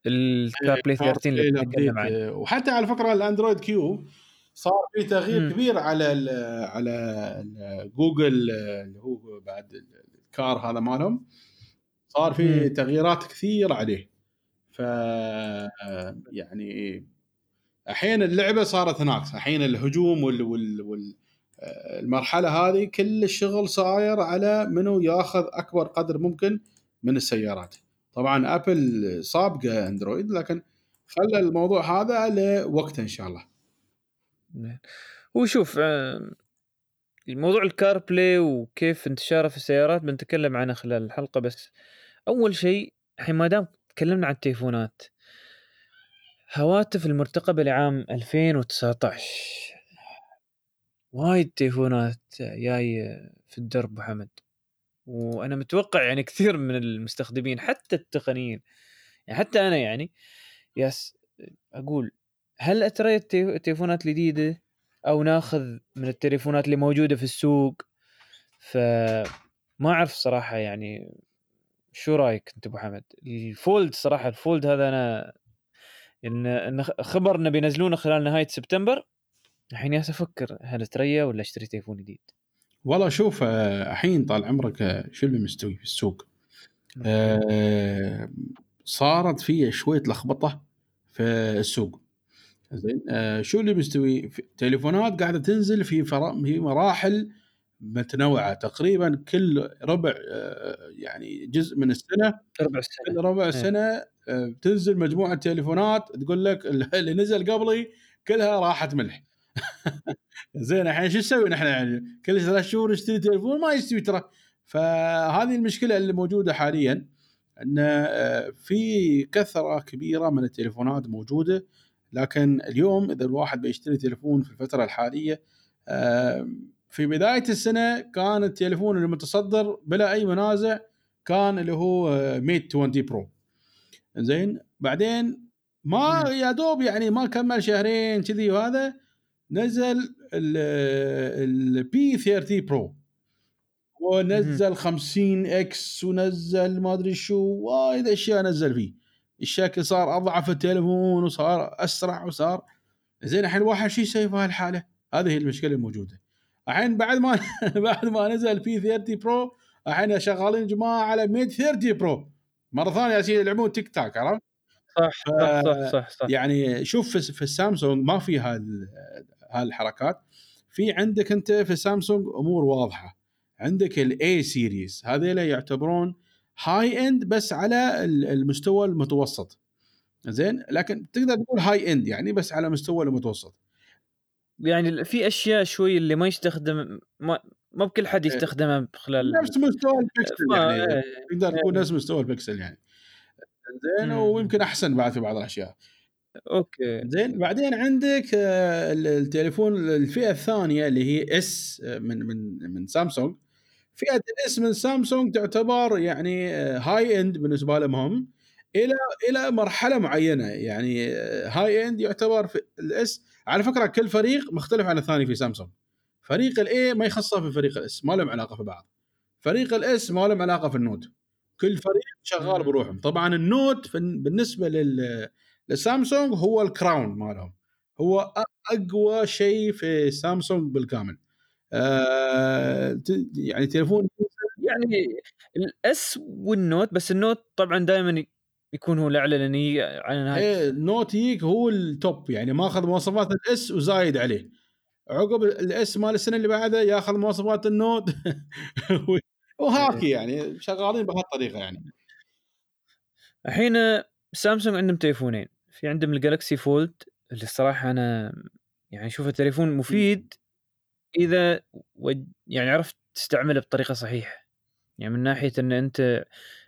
ال CarPlay 13 اللي عنه. وحتى على فكرة الاندرويد Q صار في تغيير. كبير على ال على جوجل اللي هو بعد ال car هذا مالهم. صار في تغييرات كثير عليه. ف يعني الحين اللعبة صارت هناك الحين الهجوم وال, وال, وال المرحلة هذه كل الشغل صاير على منو ياخذ أكبر قدر ممكن من السيارات. طبعا ابل سابقة أندرويد لكن خلى الموضوع هذا لوقته إن شاء الله. هو شوف آه، الموضوع ال CarPlay وكيف انتشاره في السيارات بنتكلم عنه خلال الحلقة بس أول شيء الحين ما دام تكلمنا عن التليفونات هواتف المرتقبة لعام 2019 وايد تليفونات جاي في الدرب ابو محمد وأنا متوقع يعني كثير من المستخدمين حتى التقنيين يعني حتى أنا يعني يس أقول هل اترى التليفونات الجديده أو ناخذ من التليفونات اللي موجودة في السوق؟ فما أعرف صراحة يعني شو رأيك أنت ابو حمد الفولد صراحة الفولد هذا أنا ان إن خبر إنه بينزلونه خلال نهاية سبتمبر. الحين ياس أفكر هل أتريا ولا أشتري تليفون جديد؟ والله شوف آه، الحين طال عمرك آه، شو اللي مستوي في السوق؟ آه صارت في شوية لخبطة في السوق. زين آه شو اللي مستوي؟ تليفونات قاعدة تنزل في في مراحل متنوعة. تقريبا كل ربع آه يعني جزء من السنة ربع السنة. كل ربع إيه. سنه بتنزل مجموعة تليفونات تقول لك اللي نزل قبلي كلها راحت ملح زين الحين شو نسوي نحن يعني؟ كل ثلاث شهور نشتري تليفون ما يستوي ترى. فهذه المشكلة اللي موجودة حاليا إن آه، في كثرة كبيرة من التليفونات موجودة لكن اليوم إذا الواحد بيشتري تليفون في الفترة الحالية في بداية السنة كان التليفون المتصدر بلا أي منازع كان اللي هو Mate 20 Pro. زين؟ بعدين ما يا دوب يعني ما كمل شهرين كذي وهذا نزل ال P30 Pro. ونزل 50X ونزل ما أدري شو وايد أشياء نزل فيه. الشكل صار أضعف التليفون وصار أسرع وصار. زين الحين الواحد شو يسوي في هالحالة؟ هذه هي المشكلة الموجودة. الحين بعد ما بعد ما نزل P30 Pro الحين شغالين جماعة على Mate 30 Pro. مرة ثانية يصير يلعبون tic tac عرفت؟ صح صح صح صح, صح. يعني شوف في السامسونج ما في هالحركات. في عندك أنت في السامسونج أمور واضحة. عندك ال A series هذيلا يعتبرون high end بس على المستوى المتوسط. زين؟ لكن تقدر تقول high end يعني بس على مستوى المتوسط. يعني في أشياء شوي اللي ما يستخدم ما ما بكل حد إيه. يستخدمها خلال نفس مستوى البكسل يعني إيه. تقدر تقول نفس مستوى البكسل يعني. زين ويمكن أحسن بعد في بعض الأشياء. okay. زين بعدين عندك آه، التليفون الفئة الثانية اللي هي S آه، من من من سامسونج. فئة ال S من سامسونج تعتبر يعني high آه، end بالنسبة لهم هم إلى إلى مرحلة معينة يعني high end يعتبر في ال S على فكرة كل فريق مختلف عن الثاني في سامسونج. فريق ال A ما يخصه في فريق ال S ما لهم علاقة في بعض. فريق ال S ما لهم علاقة في ال Note. كل فريق شغال بروحهم. طبعا ال Note بالنسبة لل لسامسونج هو ال crown مالهم. هو أقوى شيء في سامسونج بالكامل. آه يعني تليفون يعني ال S وال Note بس ال Note طبعا دائما يكون هو الأعلى لأن على نهاية إيه ال Note يجيك هو ال top يعني ماخذ مواصفات ال S وزايد عليه. عقب ال S مال السنة اللي بعدها ياخذ مواصفات ال Note وهاكي إيه. يعني شغالين بهالطريقة يعني. الحين سامسونج عندهم تليفونين. في عندهم الجالكسي فولد اللي الصراحة أنا يعني اشوفه تليفون مفيد. إذا يعني عرفت تستعمله بطريقة صحيحة. يعني من ناحية إن أنت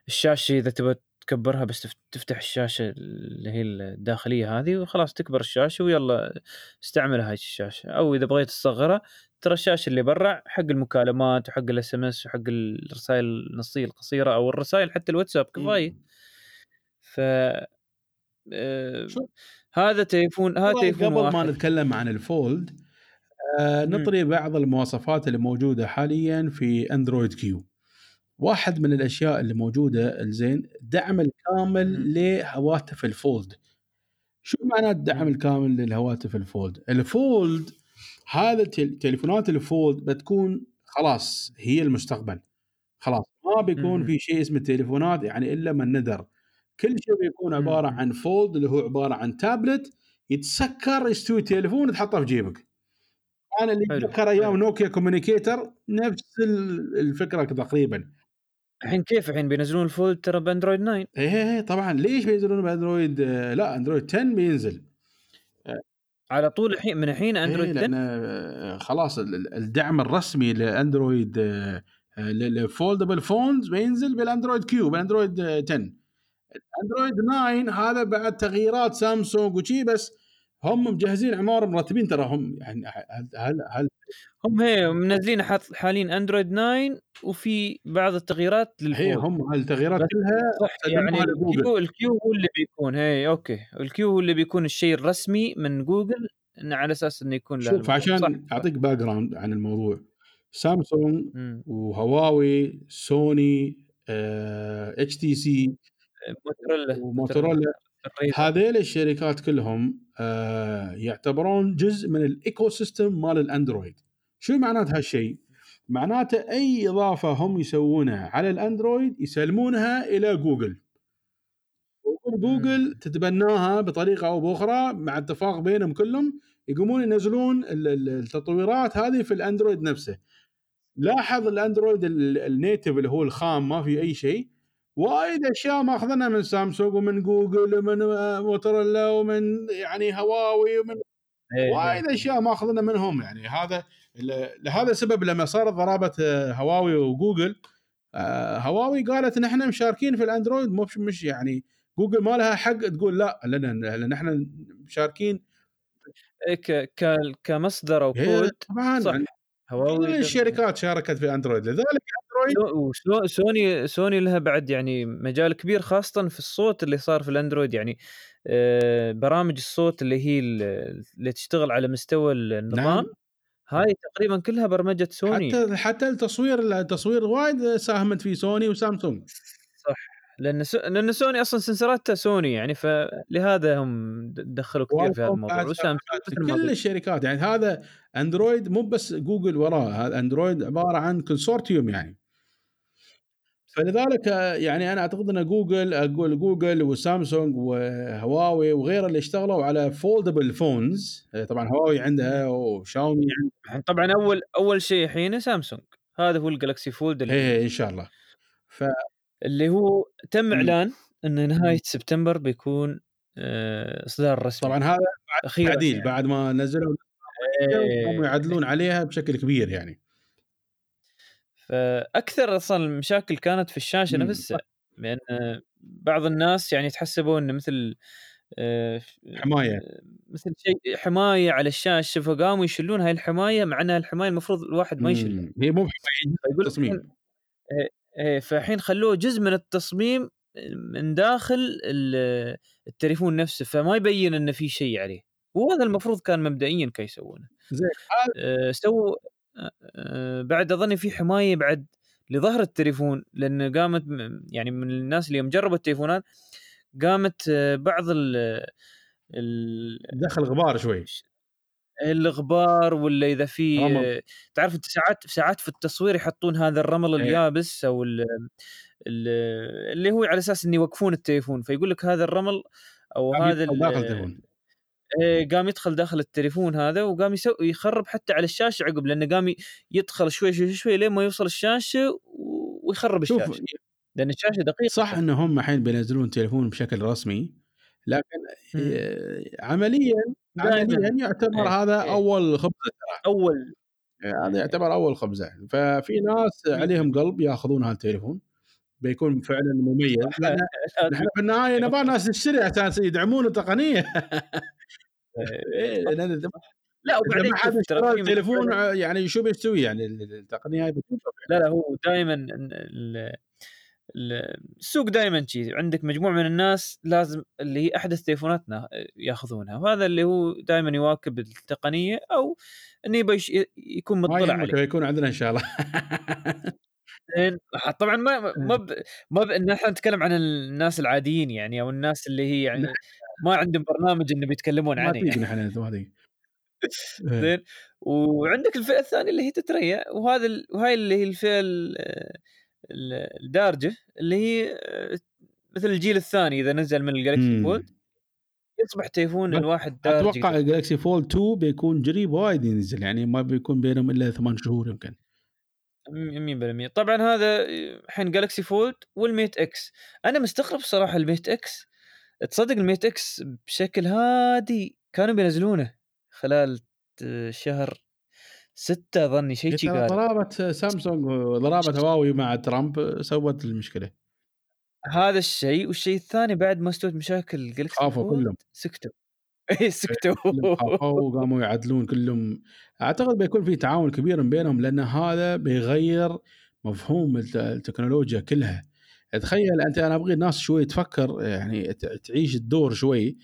الشاشة إذا تبغى تكبرها بس تفتح الشاشة اللي هي الداخلية هذه وخلاص تكبر الشاشة ويلا استعمل هاي الشاشة. أو إذا بغيت تصغرها ترى الشاشة اللي برا حق المكالمات وحق ال SMS وحق الرسائل النصية القصيرة أو الرسائل حتى الواتساب كفاية. ف آه هذا تليفون هذا تليفون قبل واحد. ما نتكلم عن ال Fold آه نطري بعض المواصفات اللي موجودة حاليا في أندرويد Q. واحد من الأشياء اللي موجودة الزين دعم الكامل لهواتف ال fold. شو معنى الدعم الكامل للهواتف ال fold؟ ال fold هذا تليفونات ال fold بتكون خلاص هي المستقبل. خلاص ما بيكون في شيء اسمه تليفونات يعني إلا من ندر كل شيء بيكون عبارة عن fold اللي هو عبارة عن تابلت يتسكر يستوي تليفون تحطه في جيبك. أنا اللي اتذكر أيام نوكيا Communicator نفس الفكرة تقريبا. الحين كيف الحين بينزلون ال Fold ترى بأندرويد 9 إي إي إيه، طبعا. ليش بينزلون بأندرويد؟ لا أندرويد 10 بينزل. على طول الحين من الحين أندرويد 10 لأن خلاص الدعم الرسمي لأندرويد لل foldable phones بينزل بالأندرويد Q بالاندرويد 10 اندرويد 9 هذا بعد تغييرات سامسونج وشي بس هم مجهزين عمارة مرتبين ترى هم يعني هل هل هم هي منزلين حاليا اندرويد 9 وفي بعض التغييرات لل fold. هي هم التغييرات كلها صح يعني ال Q, ال Q هو اللي بيكون هي okay. ال Q هو اللي بيكون الشيء الرسمي من جوجل إنه على أساس إنه يكون له شوف عشان أعطيك background عن الموضوع. سامسونج وهواوي سوني اتش تي سي موتورولا هذيل الشركات كلهم آه يعتبرون جزء من ال ecosystem مال الأندرويد. شو معنات هالشيء؟ معناته أي إضافة هم يسوونها على الأندرويد يسلمونها إلى جوجل. جوجل تتبناها بطريقة أو بأخرى مع اتفاق بينهم كلهم يقومون ينزلون التطويرات هذه في الأندرويد نفسه. لاحظ الأندرويد ال native اللي هو الخام ما في أي شيء. وايد أشياء ماخذينها من سامسونج ومن جوجل ومن آه، موتورولا ومن يعني هواوي ومن إيه، وايد إيه. أشياء ماخذينها منهم يعني هذا لهذا السبب لما صارت ضرابة آه، هواوي وجوجل آه، هواوي قالت ان إحنا مشاركين في الأندرويد مو مش يعني جوجل ما لها حق تقول لا لأن لأن إحنا مشاركين ك كمصدر أو إيه، كود طبعا صح. يعني هواوي كل الشركات شاركت في اندرويد لذلك اندرويد سوني سوني لها بعد يعني مجال كبير خاصة في الصوت اللي صار في الأندرويد. يعني آه، برامج الصوت اللي هي اللي تشتغل على مستوى النظام. نعم. هاي تقريبا كلها برمجة سوني. حتى حتى التصوير التصوير وايد ساهمت فيه سوني وسامسونج. لأن س... لأن سوني أصلا سنسراتها سوني يعني فلهذا هم دخلوا كثير في هذا الموضوع. كل الشركات يعني هذا اندرويد مو بس جوجل وراه هذا اندرويد عبارة عن consortium يعني. فلذلك يعني أنا أعتقد أن جوجل أقول جوجل وسامسونج وهواوي وغيره اللي اشتغلوا على foldable phones طبعا هواوي عندها وشاومي عندها. طبعا أول أول شيء الحين سامسونج. هذا هو الجلاكسي فولد اللي إيه إن شاء الله. ف اللي هو تم إعلان إن نهاية سبتمبر بيكون آه، إصدار رسمي. طبعا هذا بعد تعديل يعني. بعد ما نزلوا إيه. يعدلون عليها بشكل كبير يعني. فأكثر أصلا المشاكل كانت في الشاشة إمم، نفسها لأن بعض الناس يعني تحسبوا انه مثل آه، حماية. مثل شيء حماية على الشاشة فقاموا يشيلون هاي الحماية مع إنها الحماية المفروض الواحد ما يشيلها إمم، هي مو حماية تصميم. إيه فالحين خلوه جزء من التصميم من داخل التليفون نفسه فما يبين إنه في شيء عليه. وهذا المفروض كان مبدئيا كي يسوونه. زين. أه سووا أه بعد اظني في حماية بعد لظهر التليفون لأن قامت يعني من الناس اللي يوم جربوا التليفونات قامت آه، بعض ال دخل غبار شوي. الغبار ولا إذا في تعرف أنت ساعات ساعات في التصوير يحطون هذا الرمل إيه. اليابس أو اللي هو على أساس انه يوقفون التليفون فيقول لك هذا الرمل أو هذا داخل التليفون. إيه، قام يدخل داخل التليفون هذا وقام يسوي يخرب حتى على الشاشة عقب لأنه قام يدخل شوي شوي شوي لين ما يوصل الشاشة ويخرب الشاشة. لأن الشاشة دقيقة صح انهم الحين بينزلون تليفون بشكل رسمي لكن آه، عمليا عمليا يعتبر إيه، هذا إيه. أول خبزة أول. هذا يعتبر أول خبزة. ففي ناس عليهم قلب يأخذون هذا التليفون بيكون فعلا مميز. نحن في النهاية نبغى ناس تشتري عشان يدعمون التقنية. إيه، لا وبعدين التليفون يعني شو بيسوي؟ يعني التقنية هاي لا لا هو دائما السوق دائما شيء عندك مجموعة من الناس لازم اللي هي أحدث تليفوناتنا ياخذونها. وهذا اللي هو دائما يواكب التقنية أو إنه يبغى يكون مطلع عليه. يكون عندنا إن شاء الله. طبعا ما ما ب... ما ب... إن إحنا نتكلم عن الناس العاديين يعني أو الناس اللي هي يعني ما عندهم برنامج إنه بيتكلمون عنه هذه زين. وعندك الفئة الثانية اللي هي تتريا وهذا ال... وهاي اللي هي الفئة الدارجة اللي هي مثل الجيل الثاني إذا نزل من الجالكسي فولد يصبح تليفون الواحد دارجي أتوقع الجالكسي فولد 2 بيكون قريب وايد ينزل يعني ما بيكون بينهم إلا ثمان شهور يمكن. 100% طبعا هذا الحين جالكسي فولد والميت إكس أنا مستغرب صراحة الميت إكس تصدق الميت إكس بشكل هادي كانوا بينزلونه خلال شهر ستة ظني شيء شي قال. ضرابة سامسونج وضرابة هواوي مع ترامب سوت المشكلة. هذا الشيء والشيء الثاني بعد ما استوت مشاكل جالكسي خافوا كلهم. سكتوا. اي سكتوا. خافوا وقاموا يعدلون كلهم. أعتقد بيكون في تعاون كبير بينهم لأن هذا بيغير مفهوم التكنولوجيا كلها. تخيل أنت أنا أبغي الناس شوي تفكر يعني تعيش الدور شوي.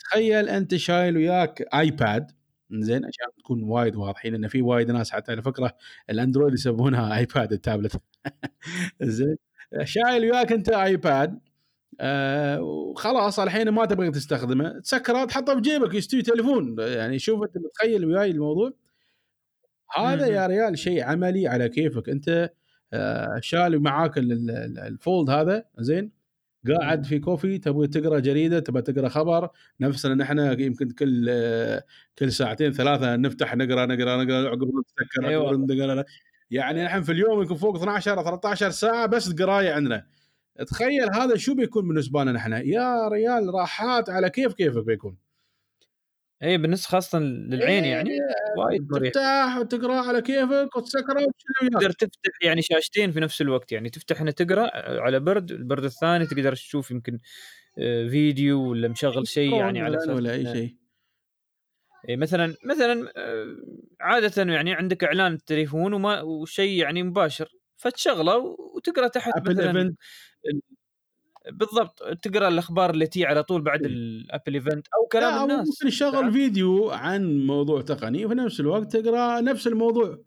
تخيل أنت شايل وياك ايباد زين عشان تكون وايد واضحين إن في وايد ناس حتى على فكرة الأندرويد يسمونها ايباد التابلت. زين شايل وياك أنت ايباد آه وخلاص الحين ما تبغى تستخدمه تسكره تحطه في جيبك يستوي تليفون. يعني شوف أنت متخيل وياي الموضوع؟ هذا يا ريال شيء عملي على كيفك. أنت آه شال معاك الفولد هذا زين قاعد في كوفي تبغى تقرأ جريدة تبغى تقرأ خبر. نفسنا نحن يمكن كل كل ساعتين ثلاثة نفتح نقرأ نقرأ نقرأ عقب نتذكر أيوة. يعني نحن في اليوم يكون فوق 12 13 ساعة بس قراية عندنا. تخيل هذا شو بيكون بالنسبة لنا نحن؟ يا ريال راحات على كيف كيفك بيكون؟ اي بالنسبة خاصه للعين يعني؟ وايد تفتح وتقرأ على كيفك وتسكره تقدر تفتح يعني شاشتين في نفس الوقت يعني تفتح هنا تقرأ على برد البرد الثاني تقدر تشوف يمكن آه، فيديو ولا مشغل شيء يعني على أساس ولا أي شيء. إيه مثلا مثلا آه، عادة يعني عندك إعلان التليفون وما وشيء يعني مباشر فتشغله وتقرأ تحت مثلا بالضبط تقرأ الأخبار اللي تي على طول بعد إيه. ال Apple event أو كلام الناس ممكن تشغل فيديو عن موضوع تقني وفي نفس الوقت تقرأ نفس الموضوع.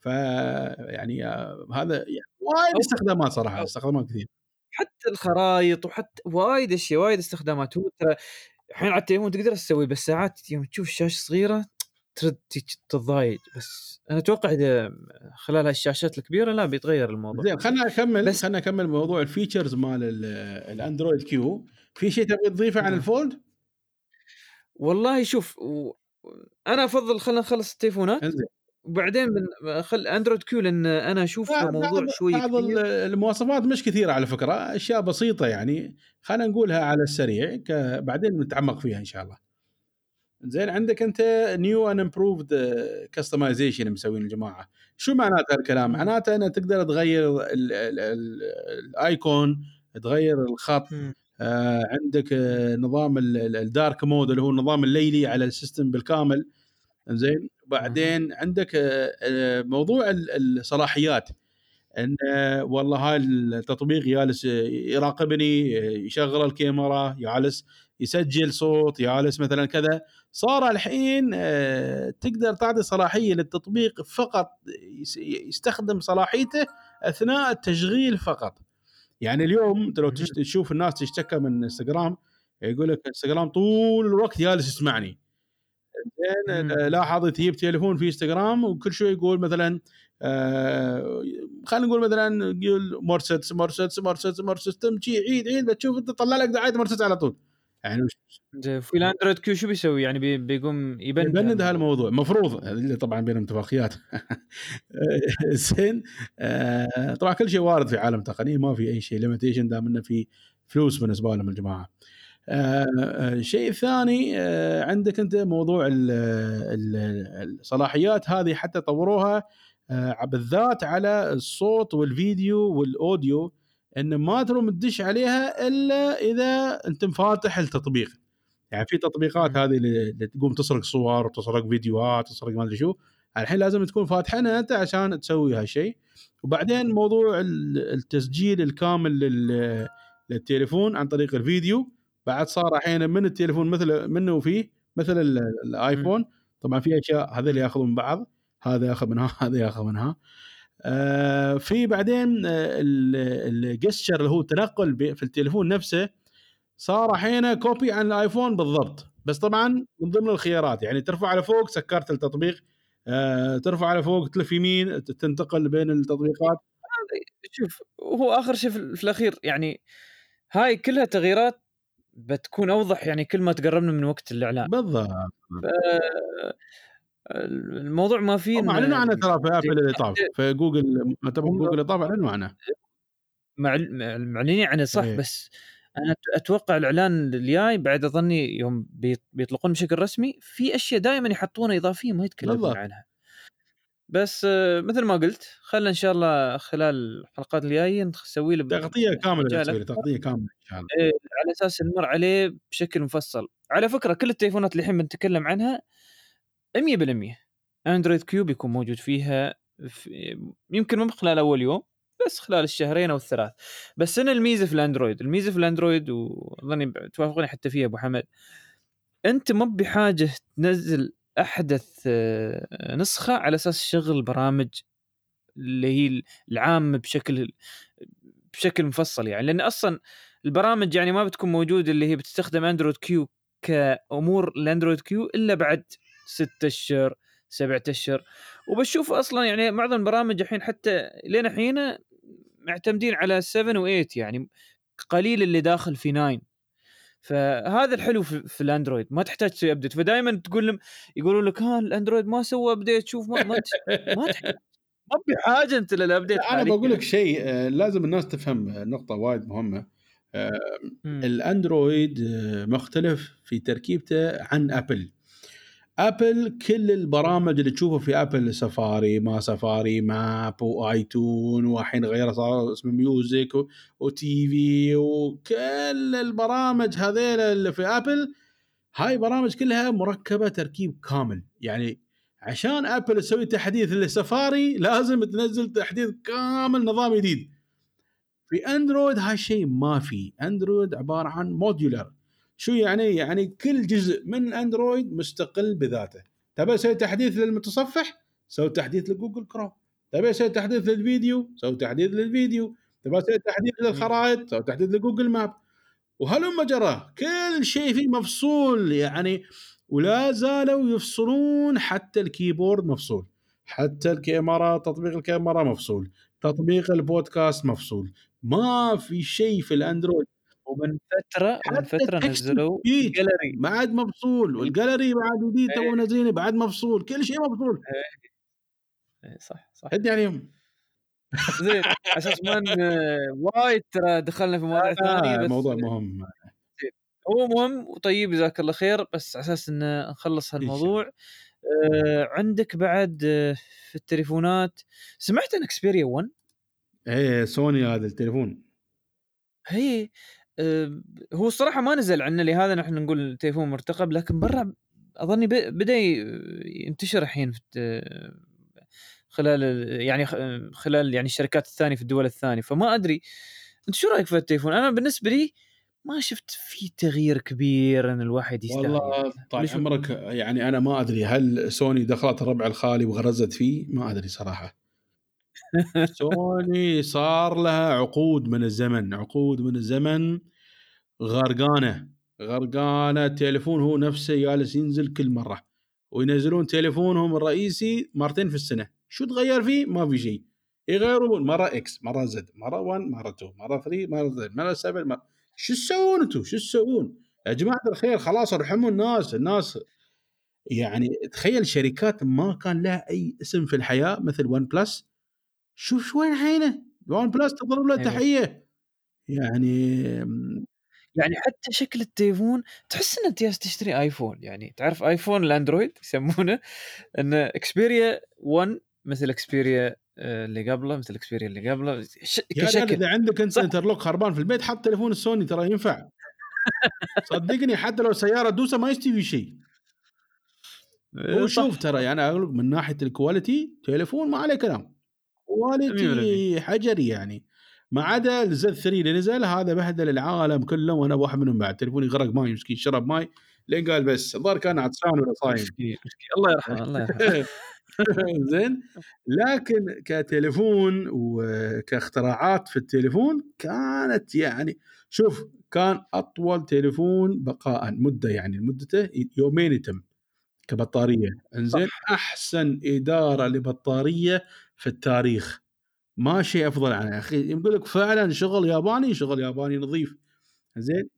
ف يعني آه، هذا يعني وايد استخدامات صراحة استخدامات كثير. حتى الخرائط وحتى وايد أشياء وايد استخدامات. هو ترى الحين على التليفون تقدر تسوي بس ساعات يوم تشوف الشاشه صغيرة ترد تتضايق بس أنا أتوقع إذا خلال هالشاشات الكبيرة لا بيتغير الموضوع. زين خلينا نكمل بس خلينا نكمل موضوع ال features مال الأندرويد Q. في شيء تبغى تضيفه عن نعم. الفولد؟ والله شوف و... أنا أفضل خلينا نخلص التليفونات وبعدين من خل أندرويد Q لأن أنا أشوف موضوع شوي بعض المواصفات مش كثيرة على فكرة أشياء بسيطة يعني. خلينا نقولها على السريع بعدين نتعمق فيها إن شاء الله. زين عندك أنت new and improved customization مسوين الجماعه شو معناته الكلام معناته انك تقدر تغير ال icon تغير الخط. آه عندك آه نظام ال dark mode اللي هو النظام الليلي على ال system بالكامل. زين؟ بعدين عندك آه, آه، موضوع الصلاحيات. إن والله هاي التطبيق جالس يراقبني يشغل الكاميرا جالس يسجل صوت جالس مثلا كذا. صار الحين آه، تقدر تعطي صلاحية للتطبيق فقط يستخدم صلاحيته أثناء التشغيل فقط. يعني اليوم أنت لو تشوف الناس تشتكى من إنستغرام يقول لك إنستغرام طول الوقت جالس يسمعني. زين لاحظ تجيب تليفون في إنستغرام وكل شوي يقول مثلا آه خلينا نقول مثلا يقول مرسدس مرسدس مرسدس مرسدس تمشي عيد عيد بتشوف أنت طلع لك دعاية مرسدس على طول. يعني في الاندرويد Q شو بيسوي؟ يعني بيقوم يبند يبند هالموضوع. المفروض طبعا بين اتفاقيات. زين آه طبعا كل شيء وارد في عالم التقنيه ما في أي شيء. limitation دام إنه في فلوس بالنسبة لهم الجماعة. الشيء آه، الثاني آه عندك أنت موضوع ال ال الصلاحيات هذه حتى طوروها آه بالذات على الصوت والفيديو وال audio. إن ما تروم تدش عليها إلا إذا أنت مفاتح التطبيق يعني في تطبيقات هذه اللي تقوم تسرق صور وتسرق فيديوهات تسرق ما أدري شو. الحين لازم تكون فاتحينها أنت عشان تسوي هالشيء. وبعدين موضوع التسجيل الكامل للتليفون عن طريق الفيديو. بعد صار الحين من التليفون مثل منه وفيه مثل الآيفون. طبعا في أشياء هذول يأخذون من بعض هذا يأخذ منها هذا يأخذ منها. في بعدين آه، ال gesture اللي هو تنقل في التليفون نفسه صار الحين copy عن الآيفون بالضبط. بس طبعا من ضمن الخيارات يعني ترفع على فوق سكرت التطبيق آه ترفع على فوق تلف يمين تنتقل بين التطبيقات. شوف هو آخر شيء في الأخير يعني هاي كلها تغييرات بتكون أوضح يعني كل ما تقربنا من وقت الإعلان. بالضبط. الموضوع ما فيه اعلنوا عنه ترى في أبل اللي طاف. في جوجل مؤتمر جوجل اللي طاف أعلنوا عنه. معلنين عنه صح إيه. بس أنا أتوقع الإعلان الجاي بعد أظني يوم بيطلقون بشكل رسمي في أشياء دائما يحطونها إضافية ما يتكلمون عنها. بس مثل ما قلت خلينا إن شاء الله خلال الحلقات الجاية نسوي له تغطية كاملة تغطية كاملة إن شاء الله. إيه على أساس نمر عليه بشكل مفصل. على فكرة كل التليفونات اللي الحين بنتكلم عنها 100% Android Q بيكون موجود فيها في يمكن مو خلال أول يوم بس خلال الشهرين أو الثلاث. بس أنا الميزة في ال Android الميزة في ال Android وأظني توافقوني حتى فيها أبو حمد أنت مو بحاجة تنزل أحدث آه، نسخة على أساس تشغل برامج اللي هي العامة بشكل بشكل مفصل يعني. لأن أصلا البرامج يعني ما بتكون موجودة اللي هي بتستخدم Android Q كأمور ال Android Q إلا بعد ستة أشهر سبعة أشهر. وبشوف أصلا يعني معظم البرامج الحين حتى لين الحين معتمدين على 7 و8 يعني قليل اللي داخل في 9 فهذا الحلو في, في ال Android ما تحتاج تسوي update فدائما تقول لهم يقولوا لك ها ال Android ما سوى update شوف ما ما, ما ما بحاجه أنت لل update أنا بقول لك شيء آه، لازم الناس تفهم نقطة وايد مهمة. آه، ال Android آه، مختلف في تركيبته عن Apple Apple كل البرامج اللي تشوفها في Apple Safari ما Safari Map و iTunes والحين غيره صار اسمه Music و TV وكل البرامج هذيل اللي في Apple هاي برامج كلها مركبة تركيب كامل. يعني عشان Apple تسوي تحديث للسفاري لازم تنزل تحديث كامل نظام جديد. في Android هاي الشيء ما في. Android عبارة عن modular شو يعني؟ يعني كل جزء من Android مستقل بذاته. تبي تسوي تحديث للمتصفح؟ سوي تحديث ل Google Chrome. تبي تسوي تحديث للفيديو؟ سوي تحديث للفيديو. تبي تسوي تحديث للخرائط؟ سوي تحديث ل Google Map. وهلم جرى كل شيء فيه مفصول يعني ولا زالوا يفصلون حتى ال keyboard مفصول. حتى الكاميرا تطبيق الكاميرا مفصول. تطبيق البودكاست مفصول. ما في شيء في الأندرويد ومن فترة من فترة نزلوا جاليري بعد مفصول والجاليري بعد جديد تو إيه. نازلين بعد مفصول كل شيء مفصول. إيه, إيه، صح صح. ادي عليهم. زين أساس ما وايد ترى دخلنا في مواضيع ثانية بس موضوع مهم. هو مهم وطيب جزاك الله خير بس على أساس إن نخلص هالموضوع آه عندك بعد آه في التليفونات سمعت عن اكسبيريا 1 إيه سوني هذا التليفون. هي هو الصراحة ما نزل عنا لهذا نحن نقول تليفون مرتقب لكن برا أظني بدأ ينتشر الحين خلال يعني خلال يعني الشركات الثانية في الدول الثانية. فما أدري أنت شو رأيك في التليفون؟ أنا بالنسبة لي ما شفت في تغيير كبير إن الواحد يستاهل والله طال عمرك يعني أنا ما أدري هل سوني دخلت الربع الخالي وغرزت فيه؟ ما أدري صراحة. سوني صار لها عقود من الزمن عقود من الزمن غرقانة غرقانة التليفون هو نفسه جالس ينزل كل مرة وينزلون تليفونهم الرئيسي مرتين في السنة شو تغير فيه؟ ما في شيء يغيرون مرة X مرة Z مرة 1 مرة 2 مرة 3 مرة Z مرة 7 مرة شو تسوون أنتم شو تسوون؟ يا جماعة الخير خلاص ارحموا الناس الناس يعني تخيل شركات ما كان لها أي اسم في الحياة مثل OnePlus شوف شو وين حينه OnePlus تضرب له أيوة. تحيه يعني يعني حتى شكل التليفون تحس انك جالس تشتري iPhone. يعني تعرف iPhone ال Android يسمونه؟ إن Xperia 1 مثل Xperia آه، اللي قبله مثل Xperia اللي قبله. كشكل. إذا عندك أنت interlock خربان في البيت حط تليفون السوني ترى ينفع. صدقني حتى لو سيارة دوسة ما يستوي شيء. إيه، هو شوف ترى يعني أقول من ناحية ال quality تليفون ما عليه كلام. quality حجري يعني. ما عدا ال Z 3 اللي نزل هذا بهدل العالم كله وأنا واحد منهم بعد. تليفوني غرق ماي مسكين شرب ماي. لين قال بس الظاهر كان عطشان ولا صايم. الله يرحمه. الله يرحمه. زين. لكن كتليفون وكاختراعات في التليفون كانت يعني شوف كان أطول تليفون بقاء مدة يعني مدته يومين يتم كبطارية. إنزين أحسن إدارة لبطارية في التاريخ. ما شيء أفضل عنه. يا أخي يقول لك فعلا شغل ياباني شغل ياباني نظيف. زين؟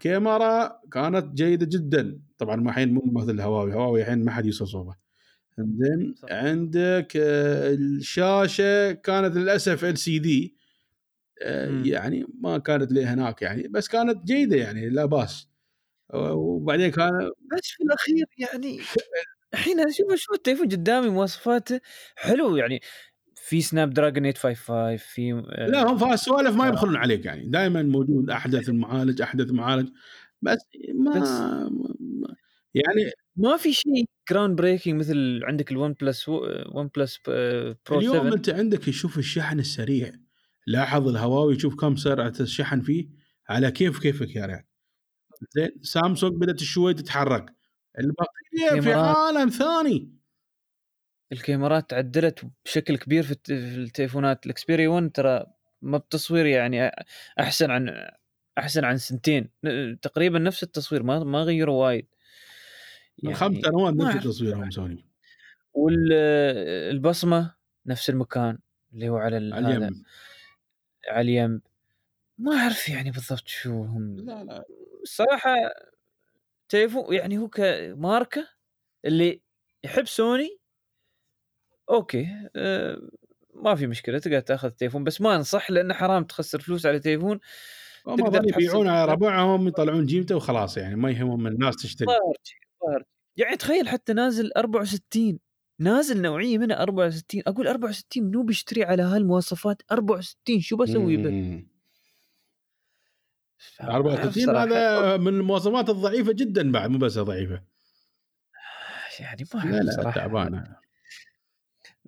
كاميرا كانت جيدة جدا. طبعا ما الحين مو مثل هواوي. هواوي الحين ما حد يوصل صوبة. زين؟ عندك آه، الشاشة كانت للأسف LCD يعني ما كانت لي هناك يعني بس كانت جيدة يعني لا باس. وبعدين كان بس في الأخير يعني الحين أشوف أشوف التليفون قدامي مواصفاته حلو يعني. في Snapdragon 855 في آه، لا هم السوالف ما يبخلون عليك يعني. دائما موجود أحدث المعالج أحدث معالج. بس ما بس يعني ما في شيء groundbreaking مثل عندك ال OnePlus OnePlus Pro اليوم 7. أنت عندك يشوف الشحن السريع. لاحظ الهواوي شوف كم سرعة الشحن فيه. على كيف كيفك يا ريال زين سامسونج بدأت شوي تتحرك. البقية في عالم ثاني. الكاميرات تعدلت بشكل كبير في التليفونات. ال Xperia 1 ترى ما بتصوير يعني أحسن عن أحسن عن سنتين. تقريبا نفس التصوير ما ما غيروا وايد. يعني خمس سنوات نفس تصويرهم سوني. والبصمه نفس المكان اللي هو على اليم. على اليم. ما أعرف يعني بالضبط شو هم. لا لا. الصراحه تليفون يعني هو كماركه اللي يحب Sony okay أه ما في مشكلة تقدر تأخذ تليفون بس ما أنصح لأنه حرام تخسر فلوس على تليفون تقدر يبيعون على ربعهم يطلعون جيمته وخلاص يعني ما يهمهم الناس تشتري. يعني تخيل حتى نازل 64 نازل نوعية منها 64 أقول 64 منو بيشتري على هالمواصفات 64 شو بسوي به؟ 64 هذا من المواصفات الضعيفة جدا بعد مو بس ضعيفه يعني ما لا لا تعبانة.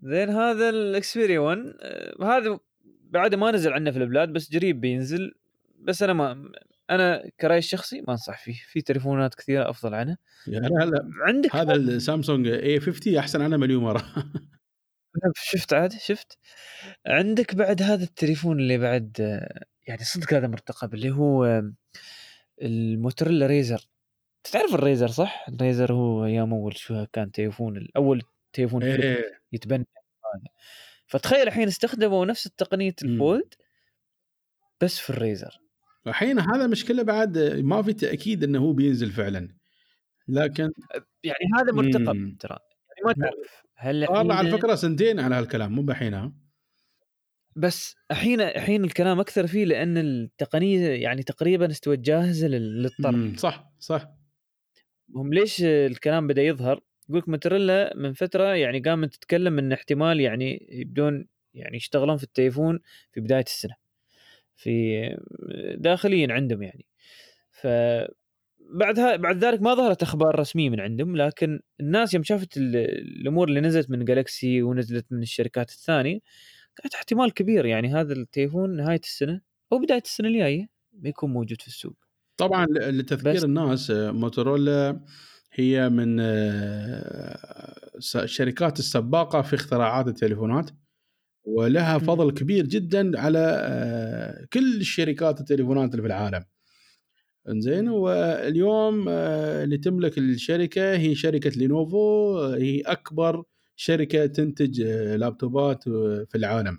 زين هذا الإكسبيريا 1 آه، هذا بعد ما نزل عندنا في البلاد بس قريب بينزل. بس أنا ما أنا كراي الشخصي ما أنصح فيه. في تليفونات كثيرة أفضل عنه. يعني هلا عندك هذا السامسونج اي 50 أحسن عنه مليون مرة. شفت عاد شفت. عندك بعد هذا التليفون اللي بعد آه، يعني صدق هذا مرتقب اللي هو ال Motorola Razr. تعرف ال Razr صح؟ ال Razr هو أيام أول شو كان تليفون الأول تليفون إيه. يتبنى. فتخيل الحين استخدموا نفس تقنيه ال fold بس في ال Razr. الحين هذا مشكلة بعد ما في تأكيد إنه هو بينزل فعلا. لكن يعني هذا مرتقب ترى. يعني ما تعرف هل والله على فكرة سنتين على هالكلام مو بحين بس الحين الحين الكلام أكثر فيه لأن التقنية يعني تقريبا استوت جاهزة للطرح صح صح. هم ليش الكلام بدأ يظهر؟ يقول لك موتوريلا من فترة يعني قامت تتكلم إن احتمال يعني يبدون يعني يشتغلون في التليفون في بداية السنة في داخليا عندهم يعني. ف بعد ها بعد ذلك ما ظهرت أخبار رسمية من عندهم لكن الناس يوم شافت ال- الأمور اللي نزلت من جالكسي ونزلت من الشركات الثانية قالت احتمال كبير يعني هذا التليفون نهاية السنة أو بداية السنة الجاية بيكون موجود في السوق. طبعا لتذكير الناس موتورولا هي من آه، الشركات السباقة في اختراعات التليفونات ولها. فضل كبير جدا على آه، كل الشركات التليفونات اللي في العالم. إنزين؟ واليوم آه، اللي تملك الشركة هي شركة لينوفو هي أكبر شركة تنتج لابتوبات في العالم.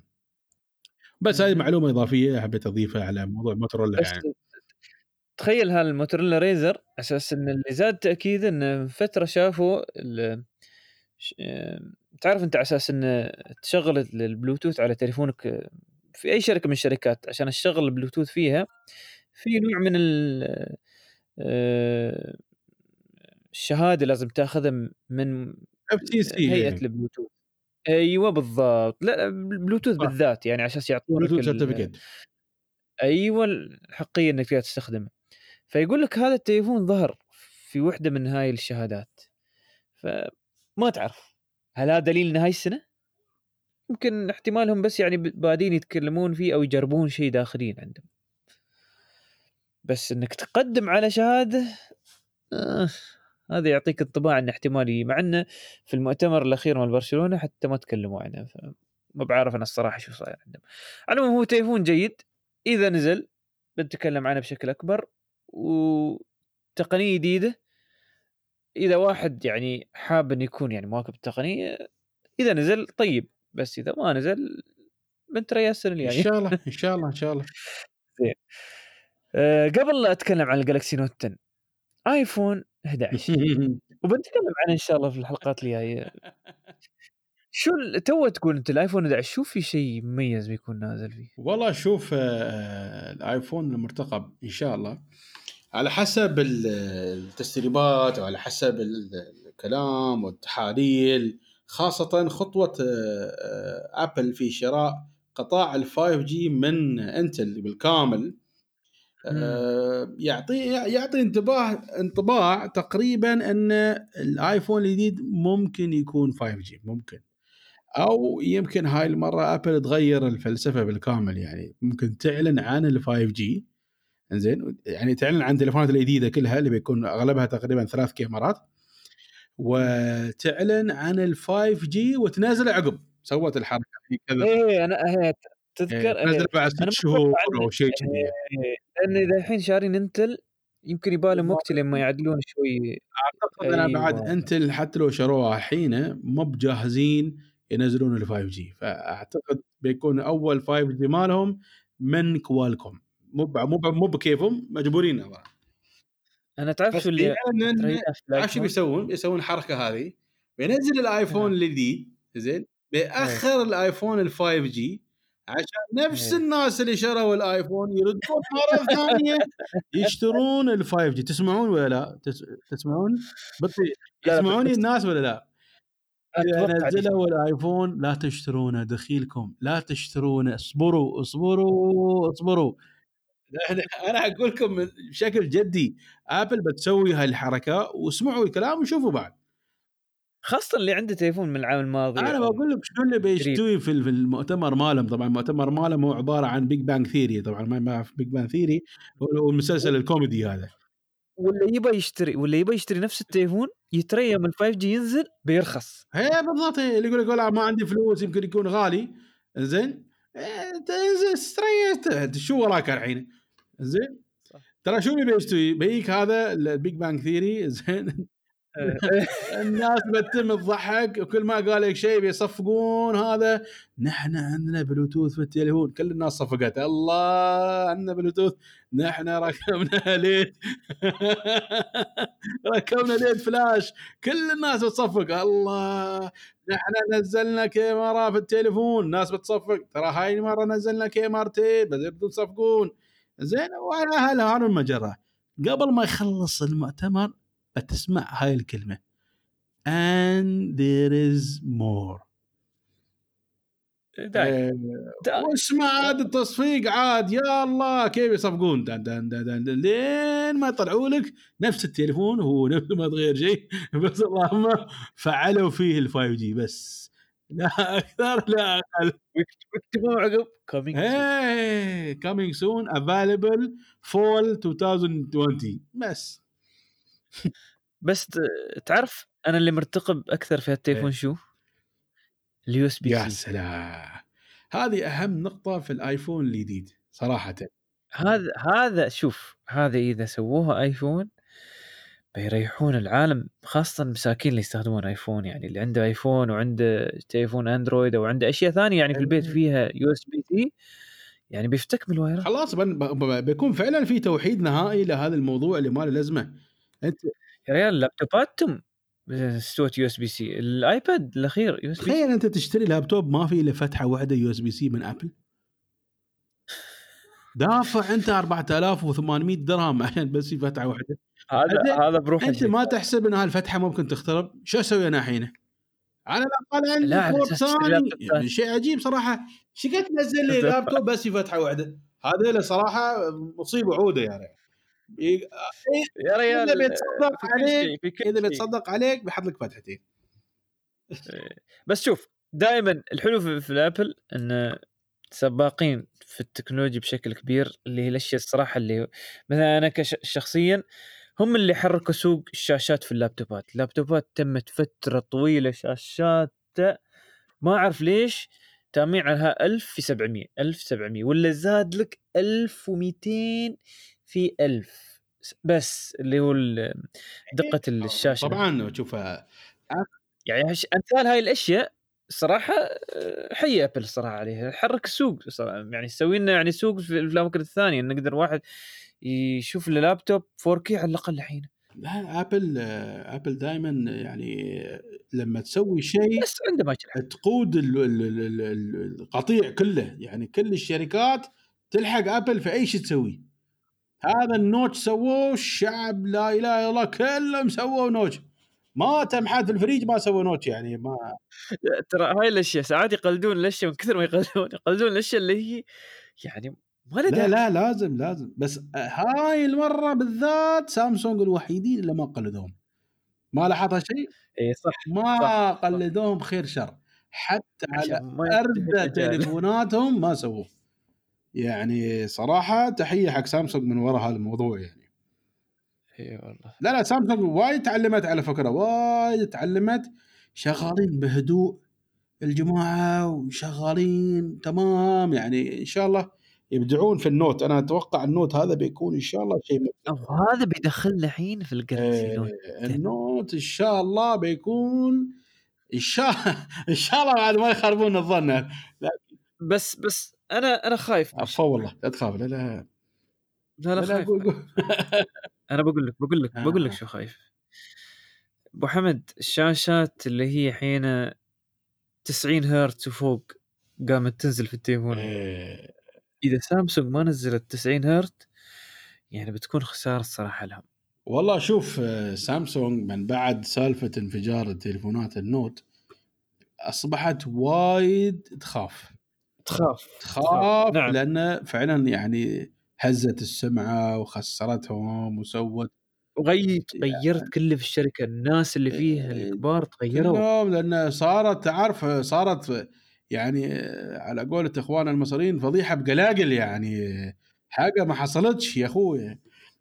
بس هذه مم. معلومة إضافية حبيت أضيفها على موضوع موتورولا يعني. تخيل هال Motorola Razr أساس إن اللي زاد تاكيد ان فترة شافوا آه، تعرف أنت على أساس ان تشغل ال- البلوتوث على تليفونك آه، في أي شركة من الشركات عشان تشغل البلوتوث فيها في نوع من ال- آه، الشهادة لازم تاخذها من FCC هيئة البلوتوث. أيوه بالضبط. لا البلوتوث. بالذات يعني أساس يعطونك بلوتوث أيوه الحقيه إنك فيها تستخدمه. فيقول لك هذا التليفون ظهر في وحدة من هاي الشهادات. فما تعرف هل هذا دليل نهاية السنة؟ يمكن احتمالهم بس يعني بادين يتكلمون فيه أو يجربون شيء داخليا عندهم. بس إنك تقدم على شهادة آه هذا يعطيك انطباع ان احتمالي. مع إنه في المؤتمر الأخير مال برشلونة حتى ما تكلموا عنه ما بعرف أنا الصراحة شو صاير عندهم. على هو تليفون جيد. إذا نزل بنتكلم عنه بشكل أكبر. وتقنية جديدة إذا واحد يعني حاب إنه يكون يعني مواكب التقنية إذا نزل طيب بس إذا ما نزل بنتريا السنة إن الجايه شاء الله إن شاء الله إن شاء الله. أه قبل لا أتكلم عن ال Galaxy Note 10 iPhone 11 وبنتكلم عنه إن شاء الله في الحلقات الجاية. شو تو تقول أنت ال iPhone 11 شو في شيء مميز بيكون نازل فيه؟ والله شوف آه، ال iPhone المرتقب إن شاء الله. على حسب ال- التسريبات وعلى حسب ال- الكلام والتحاليل خاصة خطوة آه، آه، Apple في شراء قطاع ال 5G من Intel بالكامل. آه، يعطي يعطي انتباه انطباع تقريبا إن ال iPhone الجديد ممكن يكون 5G ممكن. أو يمكن هاي المرة Apple تغير الفلسفة بالكامل يعني ممكن تعلن عن ال 5G إنزين يعني تعلن عن التليفونات الجديدة كلها اللي بيكون أغلبها تقريبا ثلاث كاميرات وتعلن عن ال 5G وتنزل عقب سوت الحركة كذا. إيه أنا هي تذكر إيه، تنزل بعد ست شهور أو شيء كذي. إيه، لأن إذا الحين شارين Intel يمكن يبالهم وقت لما يعدلون شوي. أعتقد أنا بعد أيوة. Intel حتى لو شروها الحين مو بجاهزين ينزلون ال 5G فأعتقد بيكون أول 5G مالهم من Qualcomm مو مو مو بكيفهم مجبورين طبعا أنا تعرف شو اللي عارف؟ بيسوون؟ بيسوون الحركه هذه بينزل ال iPhone. الجديد زين بيأخر ال iPhone ال 5G عشان نفس إيه. الناس اللي شروا ال iPhone يردون مرة ثانية يشترون ال 5G تسمعون ولا لا؟ تس- تسمعون؟ لا، يسمعوني الناس ولا لا؟ إذا نزلوا ال iPhone لا تشترونه دخيلكم لا تشترونه اصبروا اصبروا اصبروا أنا أنا أقول لكم بشكل جدي Apple بتسوي هاي الحركه واسمعوا الكلام وشوفوا بعد. خاصة اللي عنده تليفون من العام الماضي أنا بقول لك شنو اللي بيستوي في المؤتمر مالهم؟ طبعا المؤتمر مالهم هو عبارة عن Big Bang Theory طبعا ما في Big Bang Theory هو المسلسل الكوميدي هذا. واللي يبغى يشتري واللي يبغى يشتري نفس التليفون يتريى يوم ال 5G ينزل بيرخص. هي بالضبط هي اللي يقول لك والله ما عندي فلوس يمكن يكون غالي. زين إيه، استريح شو وراك الحين؟ زين. ترى شو اللي بيستوي؟ بيك هذا ال Big Bang Theory؟ زين. الناس بتتم تضحك وكل ما قال لك شيء بيصفقون هذا. نحن عندنا بلوتوث في التليفون. كل الناس صفقت. الله عندنا بلوتوث نحن ركبنا LED ركبنا LED flash. كل الناس بتصفق. الله. نحن نزلنا كاميرا في التليفون. ناس بتصفق. ترى هاي المرة نزلنا كاميرتين. بدأتوا تصفقون زين وعلى هذا المجرة. قبل ما يخلص المؤتمر بتسمع هاي الكلمة. And there is more. إيه، دايم. واسمع عاد التصفيق عاد يا الله كيف يصفقون؟ دن دن دن دن دن. لين ما يطلعوا لك نفس التليفون هو نفس ما تغير شيء. بس اللهم فعلوا فيه ال 5G بس. لا أكثر لا أقل. ويكتبون عقب. coming إيه coming soon available fall 2020 بس. بس تعرف أنا اللي مرتقب أكثر في هالتليفون. شو؟ ال USB يا سلام. هذه أهم نقطة في ال iPhone الجديد صراحة. هذا هذا شوف هذا إذا سووها iPhone بيريحون العالم خاصة المساكين اللي يستخدمون iPhone يعني اللي عنده iPhone وعنده تليفون Android أو عنده أشياء ثانية يعني في البيت إيه. فيها USB-C يعني بيفتك من ال wire ات خلاص بيكون فعلا في توحيد نهائي لهذا الموضوع اللي ما له لازمة. أنت يا ريال لابتوباتهم استوت USB-C ال iPad الأخير USB تخيل أنت تشتري لابتوب ما في إلا فتحة واحدة USB-C من Apple. دافع انت 4800 درهم عشان بس فتحة واحدة. هذا هذا بروحه انت. ما تحسب إن هالفتحه ممكن تخترب. شو أسوي أنا الحين؟ على الأقل ثاني. لابتوب. يعني شيء عجيب صراحة. شو قد تنزل لي لابتوب بس فتحة واحدة؟ هذا صراحة مصيبة عودة يا ريال ي- يا ريال إذا بيتصدق عليك إذا. بيتصدق عليك بيحط لك فتحتين. بس شوف دائما الحلو في, الأبل إن سباقين في التكنولوجيا بشكل كبير اللي هي الأشياء الصراحة اللي مثلا أنا كش- شخصيا هم اللي حركوا سوق الشاشات في اللابتوبات، اللابتوبات تمت فترة طويلة شاشات ما أعرف ليش. تاميعها 1000 في 700 1700 ولا زاد لك 1200 في 1000 بس اللي هو ال- دقة الشاشة. طبعا شوف يعني. أمثال هاي الأشياء صراحة آه، حي Apple الصراحه عليها. حرك السوق صراحة. يعني تسوي لنا يعني سوق في الأماكن الثانية. نقدر واحد يشوف اللابتوب 4K على الأقل الحين. لا Apple Apple دائما يعني لما تسوي شيء بس عنده تقود ال- ال- ال- ال- القطيع كله. يعني كل الشركات تلحق Apple في أي شيء تسويه هذا ال notch سووه الشعب لا إله إلا الله كلهم سووا notch. ما تم حد في الفريج ما سووا notch يعني ما ترى هاي الأشياء ساعات يقلدون الأشياء من كثر ما يقلدون يقلدون الأشياء اللي هي يعني ما لا لا لازم لازم. بس هاي المرة بالذات سامسونج الوحيدين اللي ما قلدوهم. ما لاحظها شيء اي صح ما صح. قلدوهم خير شر. حتى على ينتهي الرجال. تليفوناتهم ما سووه. يعني صراحة تحية حق سامسونج من وراء هذا الموضوع يعني. إي والله. لا لا سامسونج وايد تعلمت على فكرة وايد تعلمت. شغالين بهدوء الجماعة وشغالين تمام يعني إن شاء الله يبدعون في ال Note. أنا أتوقع ال Note هذا بيكون إن شاء الله شيء هذا بيدخلنا الحين في ال Galaxy Note. آه، النوت إن شاء الله بيكون إن شاء إن شاء الله بعد ما يخربون الظن. بس بس أنا أنا خايف عفوا والله لا تخاف لا لا. لا لا لا خايف. أنا بقول لك بقول لك بقول لك آه. شو خايف. أبو حمد الشاشات اللي هي حين 90 هرتز وفوق قامت تنزل في التليفون. آه، إذا سامسونج ما نزلت 90 هرتز يعني بتكون خسارة الصراحه لهم. والله شوف سامسونج من بعد سالفة انفجار التليفونات النوت أصبحت وايد تخاف. تخاف تخاف. نعم. لأن فعلا يعني هزت السمعة وخسرتهم وسوت وغيرت غيرت كل في الشركة الناس اللي فيها الكبار تغيروا. كلهم لأن صارت تعرف صارت يعني على قولة إخواننا المصريين فضيحة بقلاقل يعني حاجة ما حصلتش يا أخوي.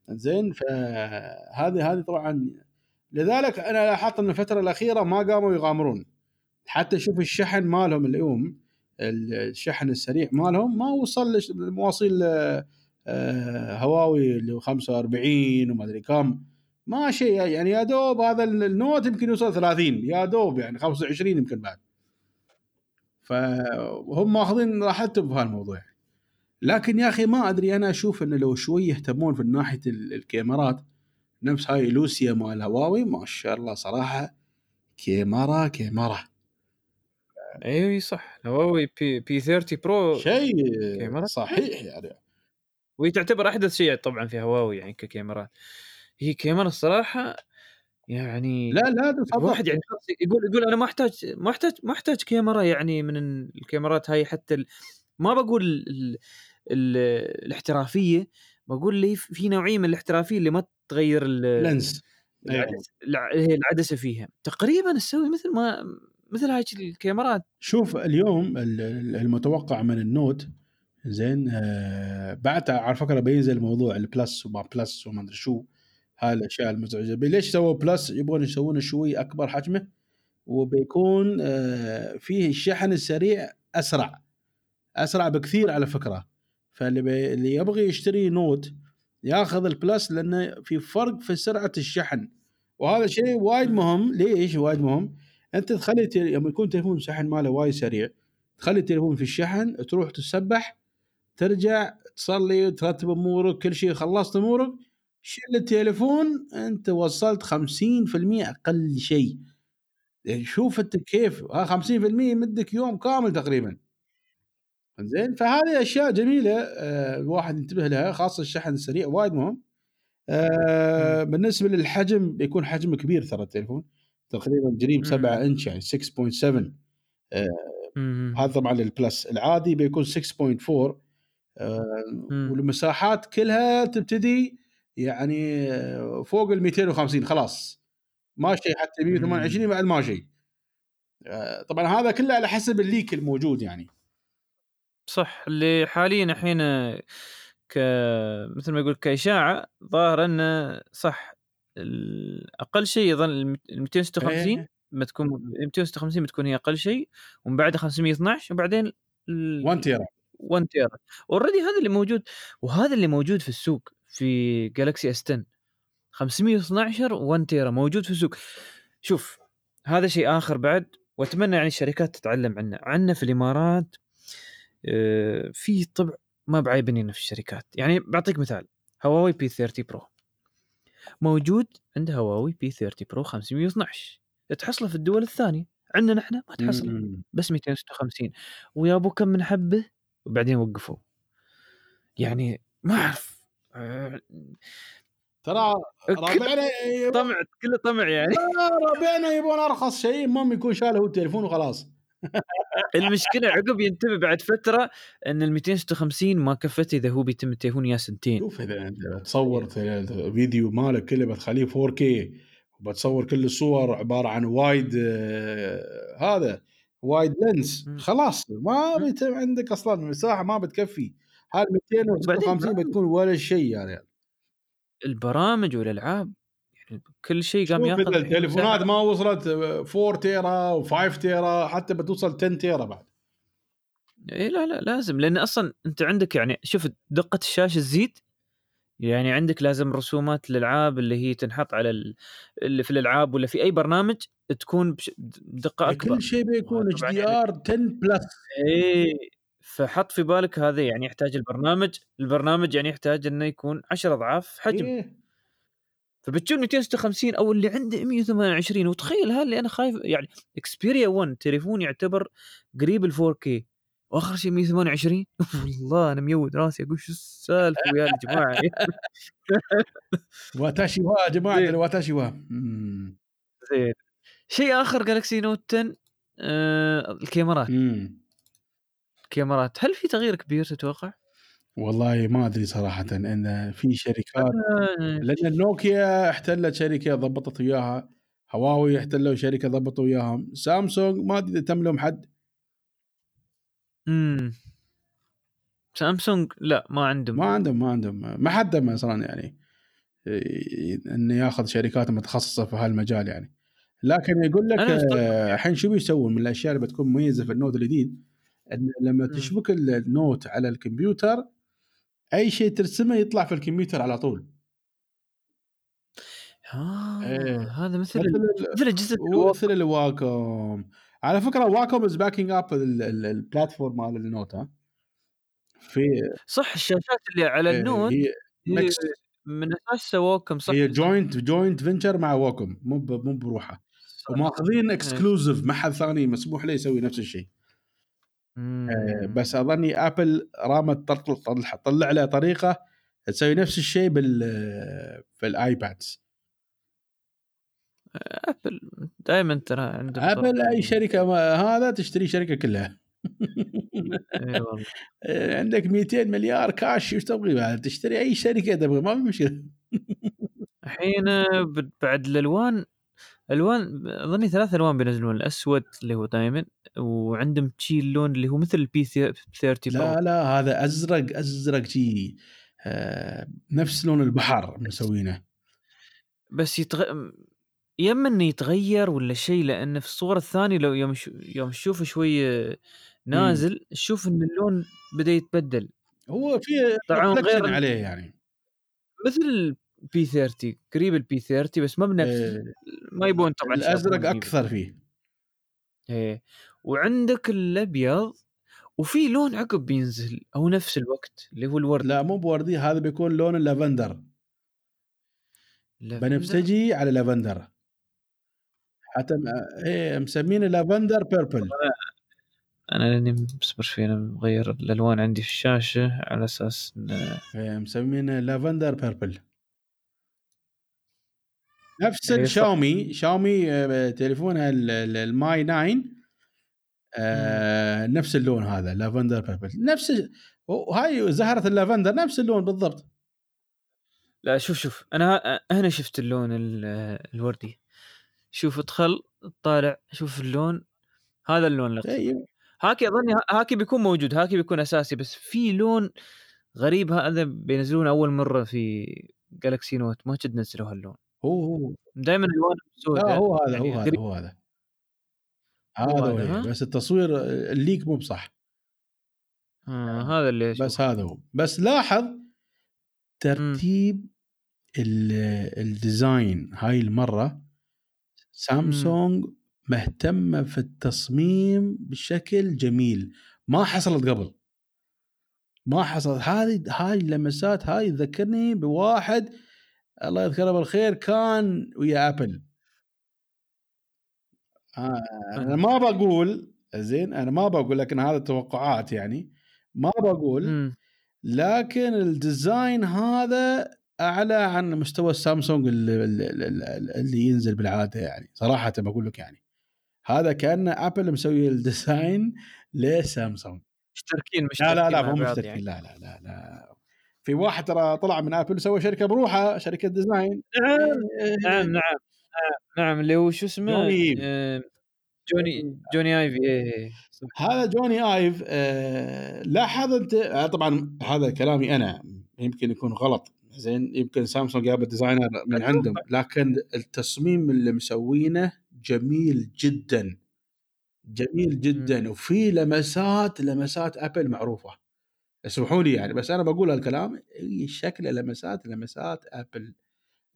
زين فهذه هذه طبعا لذلك أنا لاحظت إن الفترة الأخيرة ما قاموا يغامرون. حتى شوف الشحن مالهم اليوم الشحن السريع مالهم ما وصل لش- مواصيل آه، هواوي اللي هو 45 وما أدري كم. ما شيء يعني يا دوب هذا النوت يمكن يوصل 30 يا دوب يعني 25 يمكن بعد. فهم ماخذين راحتهم في هالموضوع. لكن يا أخي ما أدري أنا أشوف إنه لو شوي يهتمون في ناحية ال- الكاميرات نفس هاي لوسيا مال هواوي ما شاء الله صراحة كاميرا كاميرا. أيوه صح. Huawei P, P30 Pro شيء كاميرا؟ صحيح يعني وهي تعتبر أحدث شيء طبعا في هواوي يعني ككاميرات. هي كاميرا الصراحة يعني لا لا الواحد يعني يقول يقول أنا ما أحتاج ما أحتاج ما أحتاج كاميرا يعني من الكاميرات هاي حتى ال- ما بقول ال ال الاحترافية بقول لي في نوعية من الاحترافية اللي ما تغير ال- lens. أيوة. هي العدسة فيها. تقريبا تسوي مثل ما مثل هاي الكاميرات. شوف اليوم ال- ال- المتوقع من ال note زين آه بعد على فكرة بينزل موضوع ال plus وما plus وما أدري شو هاي الأشياء المزعجة. ليش سووا plus يبغون يسوونه شوي أكبر حجمه وبيكون آه فيه الشحن السريع أسرع أسرع بكثير على فكرة. فاللي بي اللي يبغي يشتري note ياخذ ال plus لأنه في فرق في سرعة الشحن. وهذا شيء وايد مهم. ليش وايد مهم؟ أنت تخلي لما يكون تليفون الشحن ماله وايد سريع تخلي التليفون في الشحن تروح تسبح ترجع تصلي ترتب أمورك كل شيء خلصت أمورك شيل التليفون أنت وصلت 50% أقل شيء. يعني شوف أنت كيف ها 50% يمدك يوم كامل تقريبا. زين فهذه أشياء جميلة آه، الواحد ينتبه لها خاصة الشحن السريع وايد مهم. آه، بالنسبة للحجم بيكون حجم كبير ترى التليفون. تقريبا قريب مم. 7 إنش يعني 6.7 مم. هذا طبعا للبلس العادي بيكون 6.4 آه، مم. والمساحات كلها تبتدي يعني آه، فوق ال 250 خلاص. ما شيء حتى 128 بعد ما شيء. آه، طبعا هذا كله على حسب ال leak الموجود يعني. صح اللي حاليا الحين ك مثل ما يقول كإشاعة ظاهر إنه صح أقل شيء يظل ال 256 إيه. بتكون 256 بتكون هي أقل شيء ومن بعدها 512 وبعدين ال 1 تيرا. 1 تيرا already هذا اللي موجود وهذا اللي موجود في السوق في Galaxy S 10 512 1 تيرا موجود في السوق. شوف هذا شيء آخر بعد وأتمنى يعني الشركات تتعلم عنه. عندنا في الإمارات آه، في طبع ما بعيبني في الشركات. يعني بعطيك مثال هواوي P 30 Pro موجود عند هواوي P 30 Pro 512 تحصله في الدول الثانية. عندنا إحنا ما تحصله. بس 256 ويابو كم من حبة وبعدين وقفوا. يعني ما أعرف. ترى ربعنا طمع كله طمع يعني. ربعنا يبون أرخص شيء المهم يكون شاله هو التليفون وخلاص. المشكلة عقب ينتبه بعد فترة إن ال 256 ما كفته إذا هو بيتم التليفون يا سنتين. شوف إذا أنت تصور فيديو مالك كله بتخليه 4K وبتصور كل الصور عبارة عن وايد آه، هذا. وايد لينس. خلاص ما. بيتم عندك أصلا المساحه ما بتكفي هال وبعدين 256 برامج. بتكون ولا شيء يعني البرامج والألعاب يعني كل شيء قام ياخذ الحين التليفونات. ما وصلت 4 تيرا و5 تيرا حتى بتوصل 10 تيرا بعد اي لا لا لازم لأن أصلا أنت عندك يعني شوف دقة الشاشة تزيد يعني عندك لازم رسومات الألعاب اللي هي تنحط على ال... اللي في الألعاب ولا في أي برنامج تكون بش... بدقه اكبر كل شيء بيكون إتش طبعاً دي يعني- آر 10 بلس اي فحط في بالك هذا يعني يحتاج البرنامج. البرنامج يعني يحتاج إنه يكون 10 أضعاف حجم. إيه. فبتشوف 256 أو اللي عنده 128 وتخيل هذا اللي أنا خايف يعني Xperia 1 تليفون يعتبر قريب ال 4K وآخر شيء 128 والله أنا ميود راسي أقول شو السالفة ويا الجماعة. واتاشي وا يا جماعة. واتاشي وا. زين. شيء آخر جالكسي نوت 10 آه الكاميرات. مم. الكاميرات. هل في تغيير كبير تتوقع؟ والله ما أدري صراحة إن في شركات آه، لأن النوكيا احتلت شركة ضبطت وياها هواوي احتلوا شركة ضبطوا وياهم سامسونج ما أدري إذا تم لهم حد. امم سامسونج لا ما عندهم. ما عندهم ما عندهم. ما حد أصلا يعني إيه، إنه ياخذ شركات متخصصة في هالمجال يعني. لكن يقول لك آه، الحين شو بيسوون من الأشياء اللي بتكون مميزة في ال note الجديد إن لما. تشبك ال note على الكمبيوتر أي شيء ترسمه يطلع في الكمبيوتر على طول آه إيه. هذا مثل مثل ال- ال- مثل ال Wacom على فكرة Wacom is backing up ال platform مال ال note ها في صح الشاشات اللي على إيه، ال note هي من أساس Wacom صح هي. joint joint venture مع Wacom مو مو بروحه. وماخذين إيه. exclusive ما حد ثاني مسموح له يسوي نفس الشيء. آه، بس أظني Apple رامت تطلع, تطلع له طريقة تسوي نفس الشيء بال في ال iPads. Apple دائما ترى عندهم Apple أي شركة ما هذا تشتري شركة كلها. اي والله. عندك 200 مليار كاش إيش تبغي بعد؟ تشتري أي شركة تبغي ما في مشكلة. الحين ب- بعد الالوان الوان أظني ثلاث ألوان بينزلون الأسود اللي هو دائما وعندهم شي اللون اللي هو مثل ال P 30 لا لا هذا أزرق أزرق شي آه نفس لون البحر مسوينه. بس يتغ... يا إنه يتغير ولا شيء لأن في الصورة الثانية لو يوم ش... يوم تشوفه شوي نازل تشوف إن اللون بدأ يتبدل. هو في طبعاً غير- عليه يعني. مثل ال P 30 قريب ال P 30 بس ما بنفس إيه. ما يبون طبعا الازرق أكثر فيه. إيه وعندك الأبيض وفي لون عقب بينزل أو نفس الوقت اللي هو الورد. لا مو بوردي هذا بيكون لون ال lavender. lavender. بنفسجي على لافندر. حتى إيه مسمينه lavender purple أنا لأني اصبر شوي أنا مغير الألوان عندي في الشاشة على أساس انه إيه مسمينه lavender purple نفس صح. الشاومي شاومي آه، تليفونها ال- ال- ال Mi 9 آه نفس اللون هذا lavender purple. نفس وهاي زهرة اللافندر نفس اللون بالضبط. لا شوف شوف أنا هنا شفت اللون ال- الوردي. شوف ادخل طالع شوف اللون هذا اللون اللي أقصده. إيه، هاكي أظني ها- هاكي بيكون موجود هاكي بيكون أساسي بس في لون غريب هذا بينزلونه أول مرة في Galaxy Note ما قد نزلوا هاللون. هو هو. دائما الوان سوداء لا هو هذا يعني هو هذا هو هذا. هو هذا هو؟ بس التصوير ال leak مو بصح. آه هذا اللي بس. هذا هو. بس لاحظ ترتيب ال- ال design هاي المرة. سامسونج مهتمة في التصميم بشكل جميل. ما حصلت قبل. ما حصلت. هذه هاي اللمسات هاي تذكرني بواحد الله يذكره بالخير كان ويا Apple آه أنا ما بقول زين أنا ما بقول لكن هذا توقعات يعني ما بقول. لكن ال design هذا أعلى عن مستوى السامسونج اللي, ينزل بالعادة يعني صراحة بقول لك يعني. هذا كأن ابل مسوي ال design لسامسونج. مشتركين لا مشتركين لا لا مع مو مشتركين يعني. لا لا لا لا. في واحد ترى طلع من آبل سوى شركة بروحه شركة design نعم إيه، نعم نعم نعم نعم اللي هو شو اسمه جوني. آه، جوني جوني آيفي إيه إيه، صح. هذا جوني آيف آه لاحظ أنت آه طبعا هذا كلامي أنا يمكن يكون غلط زين يمكن سامسونج جاب ال designer من. عندهم لكن التصميم اللي مسوينه جميل جدا جميل جدا وفي لمسات لمسات آبل معروفة اسمحوا لي يعني بس أنا بقول هالكلام هي شكل لمسات لمسات ابل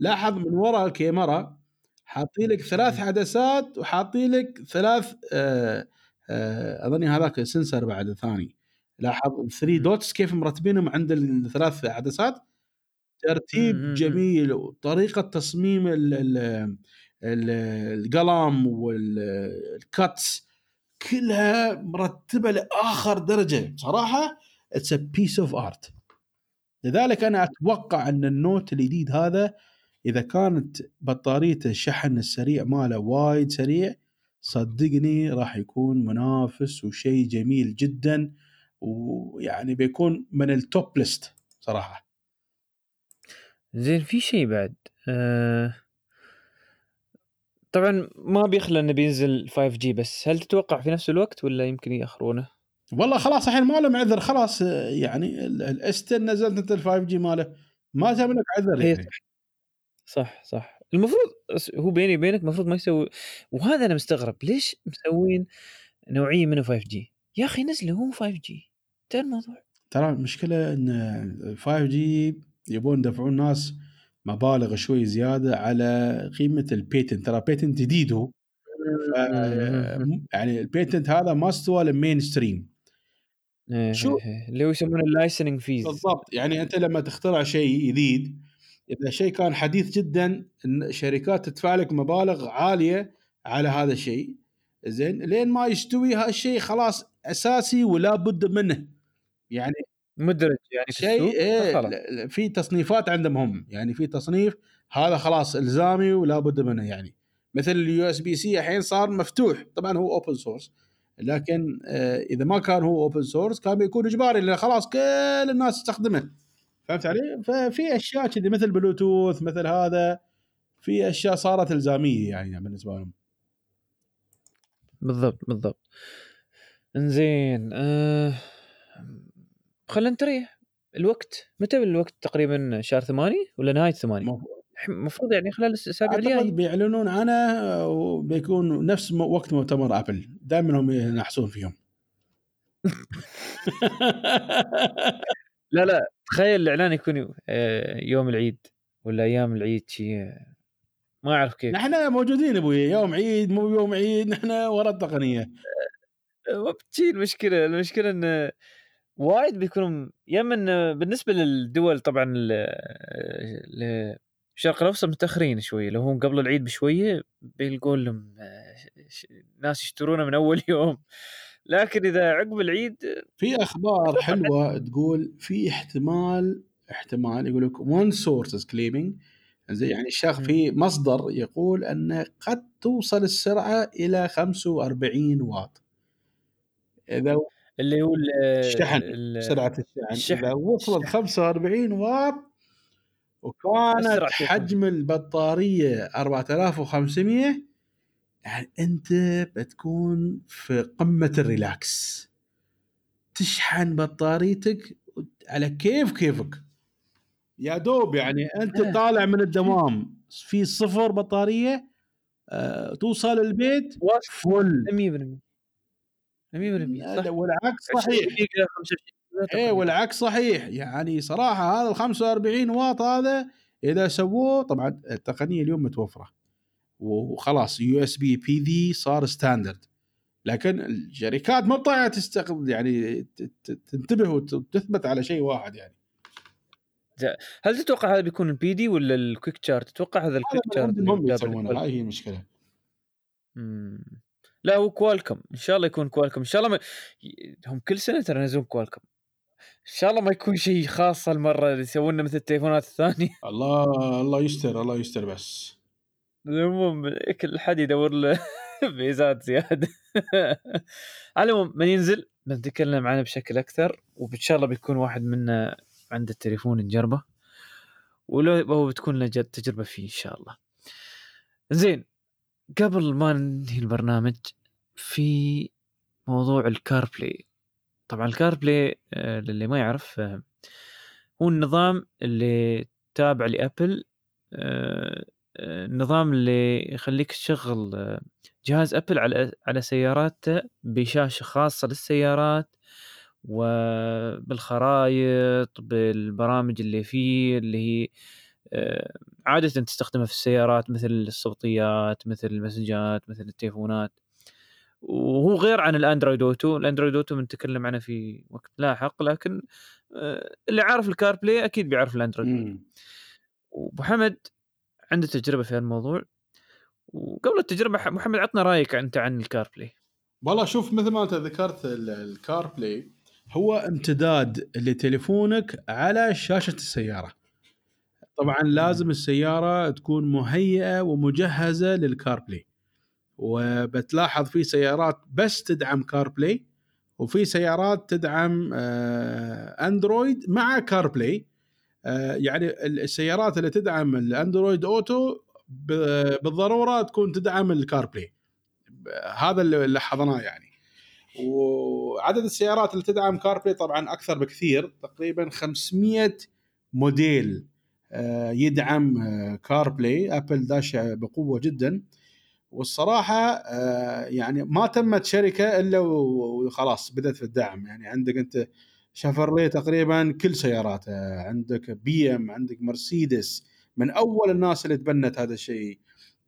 لاحظ من وراء الكاميرا حاطين لك ثلاث عدسات وحاطين لك ثلاث آه آه أظني هذاك sensor بعد ثاني. لاحظ 3 مم. dots كيف مرتبينهم عند الثلاث عدسات ترتيب. جميل. وطريقه تصميم ال- ال- ال- القلم وال cuts كلها مرتبة لآخر درجة. صراحة it's a piece of art لذلك أنا أتوقع أن النوت الجديد هذا إذا كانت بطاريه الشحن السريع ماله وايد سريع صدقني راح يكون منافس وشيء جميل جدا ويعني بيكون من ال top list صراحة. زين في شيء بعد. آه طبعا ما بيخلى إنه بينزل 5 G بس. هل تتوقع في نفس الوقت ولا يمكن يأخرونه؟ والله خلاص الحين ما له معذر خلاص آه، يعني الاس 10 نزلت انت ال 5 G ماله. ما جاب لك عذر يعني. صح صح. المفروض هو بيني وبينك المفروض ما يسوي وهذا أنا مستغرب ليش مسوين نوعية منه 5 G؟ يا أخي نزله هو 5 G انتهى الموضوع. ترى المشكلة إن 5 G يبون يدفعون ناس مبالغ شوي زيادة على قيمة ال patent ترى patent جديد هو. ف- يعني ال patent هذا ما استوى لل mainstream إيه، شو- إيه، إيه. اللي هو يسمونه ال licensing fees بالضبط. يعني أنت لما تخترع شيء جديد إذا شيء كان حديث جدا الشركات تدفع لك مبالغ عالية على هذا الشيء. زين؟ لين ما يستوي هالشيء خلاص أساسي ولا بد منه. يعني مدرج يعني شيء ل- في تصنيفات عندهم هم. يعني في تصنيف هذا خلاص إلزامي ولا بد منه يعني. مثل ال USB-C الحين صار مفتوح. طبعا هو open source لكن آه، إذا ما كان هو open source كان بيكون إجباري لأن خلاص كل الناس تستخدمه فهمت علي؟ ففي أشياء كذي مثل بلوتوث مثل هذا في أشياء صارت إلزامية يعني بالنسبة لهم بالضبط بالضبط إنزين أه... خلينا نتريح الوقت متى الوقت تقريبا شهر ثمانية ولا نهاية ثمانية؟ المفروض يعني خلال الاسابيع الجايه بيعلنون عنه وبيكون نفس وقت مؤتمر آبل. دائما هم ينحسون فيهم. لا لا تخيل الإعلان يكون آه، يوم العيد ولا أيام العيد شيء ما أعرف كيف. نحن موجودين أبوي يوم عيد مو يوم عيد نحن ورا التقنية. ما بتجي المشكلة المشكلة انه وايد بيكونوا يا إما بالنسبة للدول طبعا الشرق الأوسط متأخرين شوي لو هم قبل العيد بشوية بيلقون لهم آه، ناس يشترونه من أول يوم. لكن إذا عقب العيد في أخبار حلوة تقول في احتمال احتمال يقول لك one source is claiming زي يعني الشخص في مصدر يقول ان قد توصل السرعة إلى 45 واط. إذا اللي هو الشحن سرعة الشحن, الشحن. اذا وصلت 45 واط وكانت حجم البطارية 4500 يعني أنت بتكون في قمة الريلاكس. تشحن بطاريتك على كيف كيفك. يا دوب يعني أنت إيه. طالع من الدوام في صفر بطارية آه، توصل البيت full. 100% 100% والعكس صحيح. إيه والعكس صحيح. يعني صراحة هذا ال 45 واط هذا إذا سووه طبعا التقنية اليوم متوفرة. وخلاص USB PD صار standard لكن الشركات ما طايعه تستقر يعني تنتبه وتثبت على شيء واحد يعني. هل تتوقع هذا بيكون ال PD ولا ال Quick Charge؟ تتوقع هذا ال Quick Charge هم يسوونه هاي هي المشكلة لا هو كوالكم. إن شاء الله يكون كوالكم. إن شاء الله ما... هم كل سنة ترى ينزلون كوالكم. إن شاء الله ما يكون شيء خاص هالمرة يسوون مثل التليفونات الثانية. الله الله يستر الله يستر بس. المهم كل حد يدور له ميزات زيادة. على العموم من ينزل بنتكلم عنه بشكل أكثر وإن شاء الله بيكون واحد منا عنده التليفون نجربه ولو هو بتكون له تجربة فيه إن شاء الله. زين قبل ما ننهي البرنامج في موضوع الكار بلاي طبعا الكار بلاي آه، للي ما يعرف آه، هو النظام اللي تابع لأبل آه، النظام اللي يخليك تشغل جهاز أبل على على سياراته بشاشة خاصة للسيارات وبالخرائط بالبرامج اللي فيه اللي هي عادة تستخدمها في السيارات مثل الصوتيات مثل المسجات مثل التليفونات. وهو غير عن الأندرويد اوتو الأندرويد اوتو بنتكلم عنه في وقت لاحق لكن اللي عارف الكار بلاي أكيد بيعرف الأندرويد. وأبو حمد عنده تجربة في الموضوع وقبل التجربة محمد عطنا رأيك أنت عن الكار بلاي. والله شوف مثل ما أنت ذكرت الكار بلاي هو امتداد لتليفونك على شاشة السيارة. طبعا لازم السيارة تكون مهيئة ومجهزة للكار بلاي. وبتلاحظ في سيارات بس تدعم كار بلاي وفي سيارات تدعم اندرويد آه، مع كار بلاي آه، يعني السيارات اللي تدعم الاندرويد اوتو بالضرورة تكون تدعم ال CarPlay هذا اللي لاحظناه يعني. وعدد السيارات اللي تدعم CarPlay طبعا أكثر بكثير تقريبا 500 موديل آه، يدعم CarPlay ابل داشة بقوة جدا. والصراحة آه، يعني ما تمت شركة إلا وخلاص بدأت في الدعم. يعني عندك أنت شيفرولي تقريبا كل سياراته. عندك بي ام عندك مرسيدس. من أول الناس اللي تبنت هذا الشيء.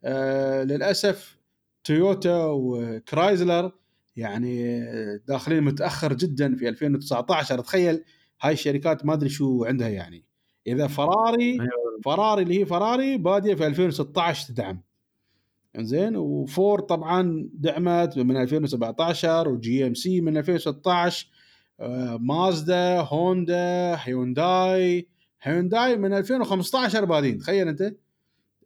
آه للأسف تويوتا وكرايزلر يعني داخلين متأخر جدا في 2019 تخيل هاي الشركات ما أدري شو عندها يعني. إذا فراري أيوة. فراري اللي هي فراري بادية في 2016 تدعم. زين وفورد طبعا دعمت من 2017 وجي إم سي من 2016 آه، مازدا هوندا هيونداي. هيونداي من 2015 بادين تخيل أنت.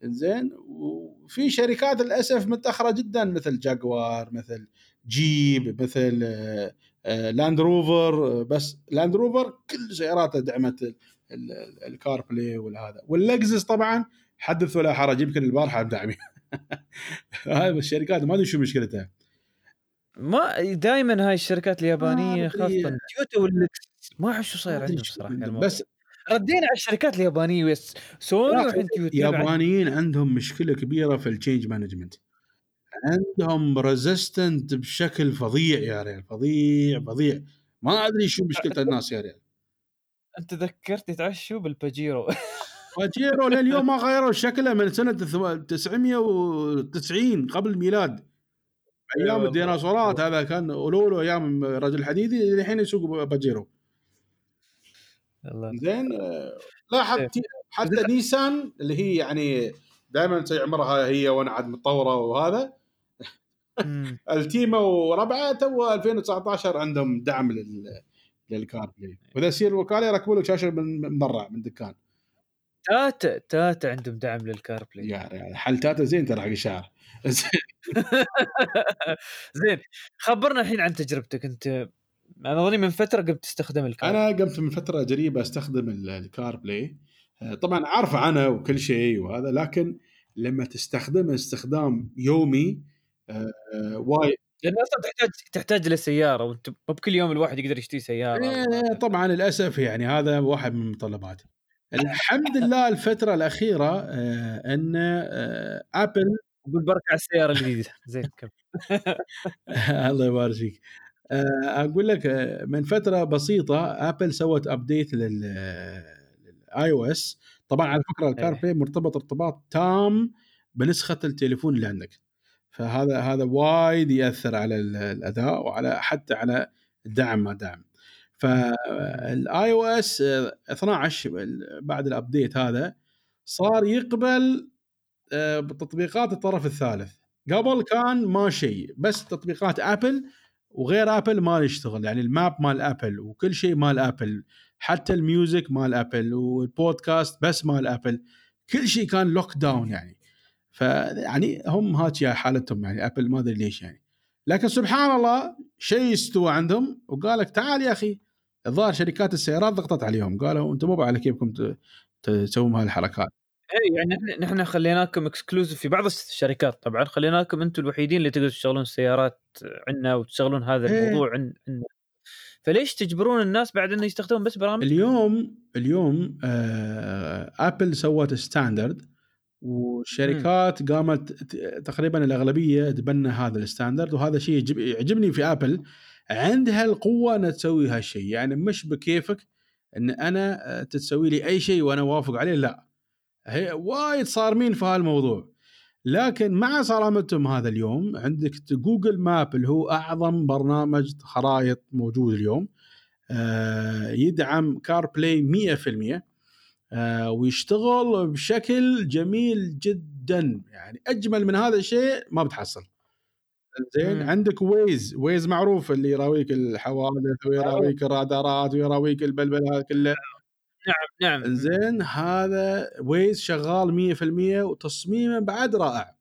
زين وفي شركات للأسف متأخرة جدا مثل جاكوار مثل جيب مثل آه، آه، لاند روفر بس لاند روفر كل سياراته دعمت ال CarPlay والهذا. واللكزس طبعا حدث ولا حرج يمكن البارحة داعمين هاي الشركات ما أدري شو مشكلتها. ما دائما هاي الشركات اليابانية خاصة تويوتا واللكزس ما أعرف شو صاير عندهم صراحة بس ردينا على الشركات اليابانية بس سوني اليابانيين عندهم مشكلة كبيرة في ال change management عندهم resistant بشكل فظيع يا ريال فظيع فظيع. ما أدري شو مشكلة الناس يا ريال. أنت ذكرتني تعشوا بالباجيرو. باجيرو لليوم ما غيروا شكله من سنة 990 قبل الميلاد. أيام الديناصورات هذا كان أولولو أيام رجل حديدي الحين يسوق باجيرو زين لا حتى. حتى نيسان اللي هي يعني دائما عمرها هي وأنا عاد متطورة وهذا. التيما وربعة تو 2019 عندهم دعم لل للكار بلاي وإذا يصير الوكالة يركبوا لك شاشة من برا من دكان. تاتا تاتا عندهم دعم للكار بلاي يعني حل تاتا زين ترى حق الشعر. زين خبرنا الحين عن تجربتك. انت أنا اظني من فترة قمت تستخدم ال Car أنا قمت من فترة قريبة أستخدم ال CarPlay آه، طبعا عارفه عنه وكل شيء وهذا لكن لما تستخدمه استخدام يومي آه، آه، وايد. لأن أصلا تحتاج تحتاج لسيارة وأنت مو بكل يوم الواحد يقدر يشتري سيارة. إيه طبعا للأسف يعني هذا واحد من المتطلبات الحمد لله الفترة الأخيرة آه أن آه ابل بالبركه على السيارة الجديدة. زين كم الله يبارك فيك آه أقول لك من فترة بسيطة ابل سوت update لل لل iOS طبعا على فكرة ال CarPlay مرتبط ارتباط تام بنسخة التليفون اللي عندك. فهذا هذا وايد يأثر على الأداء وعلى حتى على الدعم ما دعم. فال iOS 12 بعد ال update هذا صار يقبل آه، بتطبيقات الطرف الثالث. قبل كان ما شيء بس تطبيقات ابل وغير ابل ما يشتغل يعني ال map مال ابل وكل شيء مال ابل حتى ال music مال ابل والبودكاست بس مال ابل كل شيء كان locked down يعني فيعني هم هاتش حالتهم يعني ابل ما أدري ليش يعني. لكن سبحان الله شيء استوى عندهم وقال لك تعال يا أخي الظاهر شركات السيارات ضغطت عليهم قالوا أنتم مو على كيفكم تسوون هالحركات اي يعني نحن خليناكم exclusive في بعض الشركات طبعا خليناكم أنتم الوحيدين اللي تقدروا تشتغلون السيارات عندنا وتشتغلون هذا إيه. الموضوع عندنا فليش تجبرون الناس بعد إنه يستخدمون بس برامج؟ اليوم اليوم آه ابل سوت standard والشركات قامت تقريبا الأغلبية تبنى هذا ال standard وهذا شيء يعجبني في آبل عندها القوة إنها تسوي هالشيء. يعني مش بكيفك إن أنا تسوي لي أي شيء وأنا وافق عليه لا. هي وايد صارمين في هالموضوع. لكن مع صرامتهم هذا اليوم عندك Google Map اللي هو أعظم برنامج خرائط موجود اليوم آه، يدعم CarPlay 100% آه، ويشتغل بشكل جميل جدا. يعني أجمل من هذا الشيء ما بتحصل. زين عندك Waze Waze معروف اللي يراويك الحوادث ويراويك الرادارات ويراويك البلبل هذا كله. نعم نعم. زين هذا Waze شغال 100% وتصميمه بعد رائع.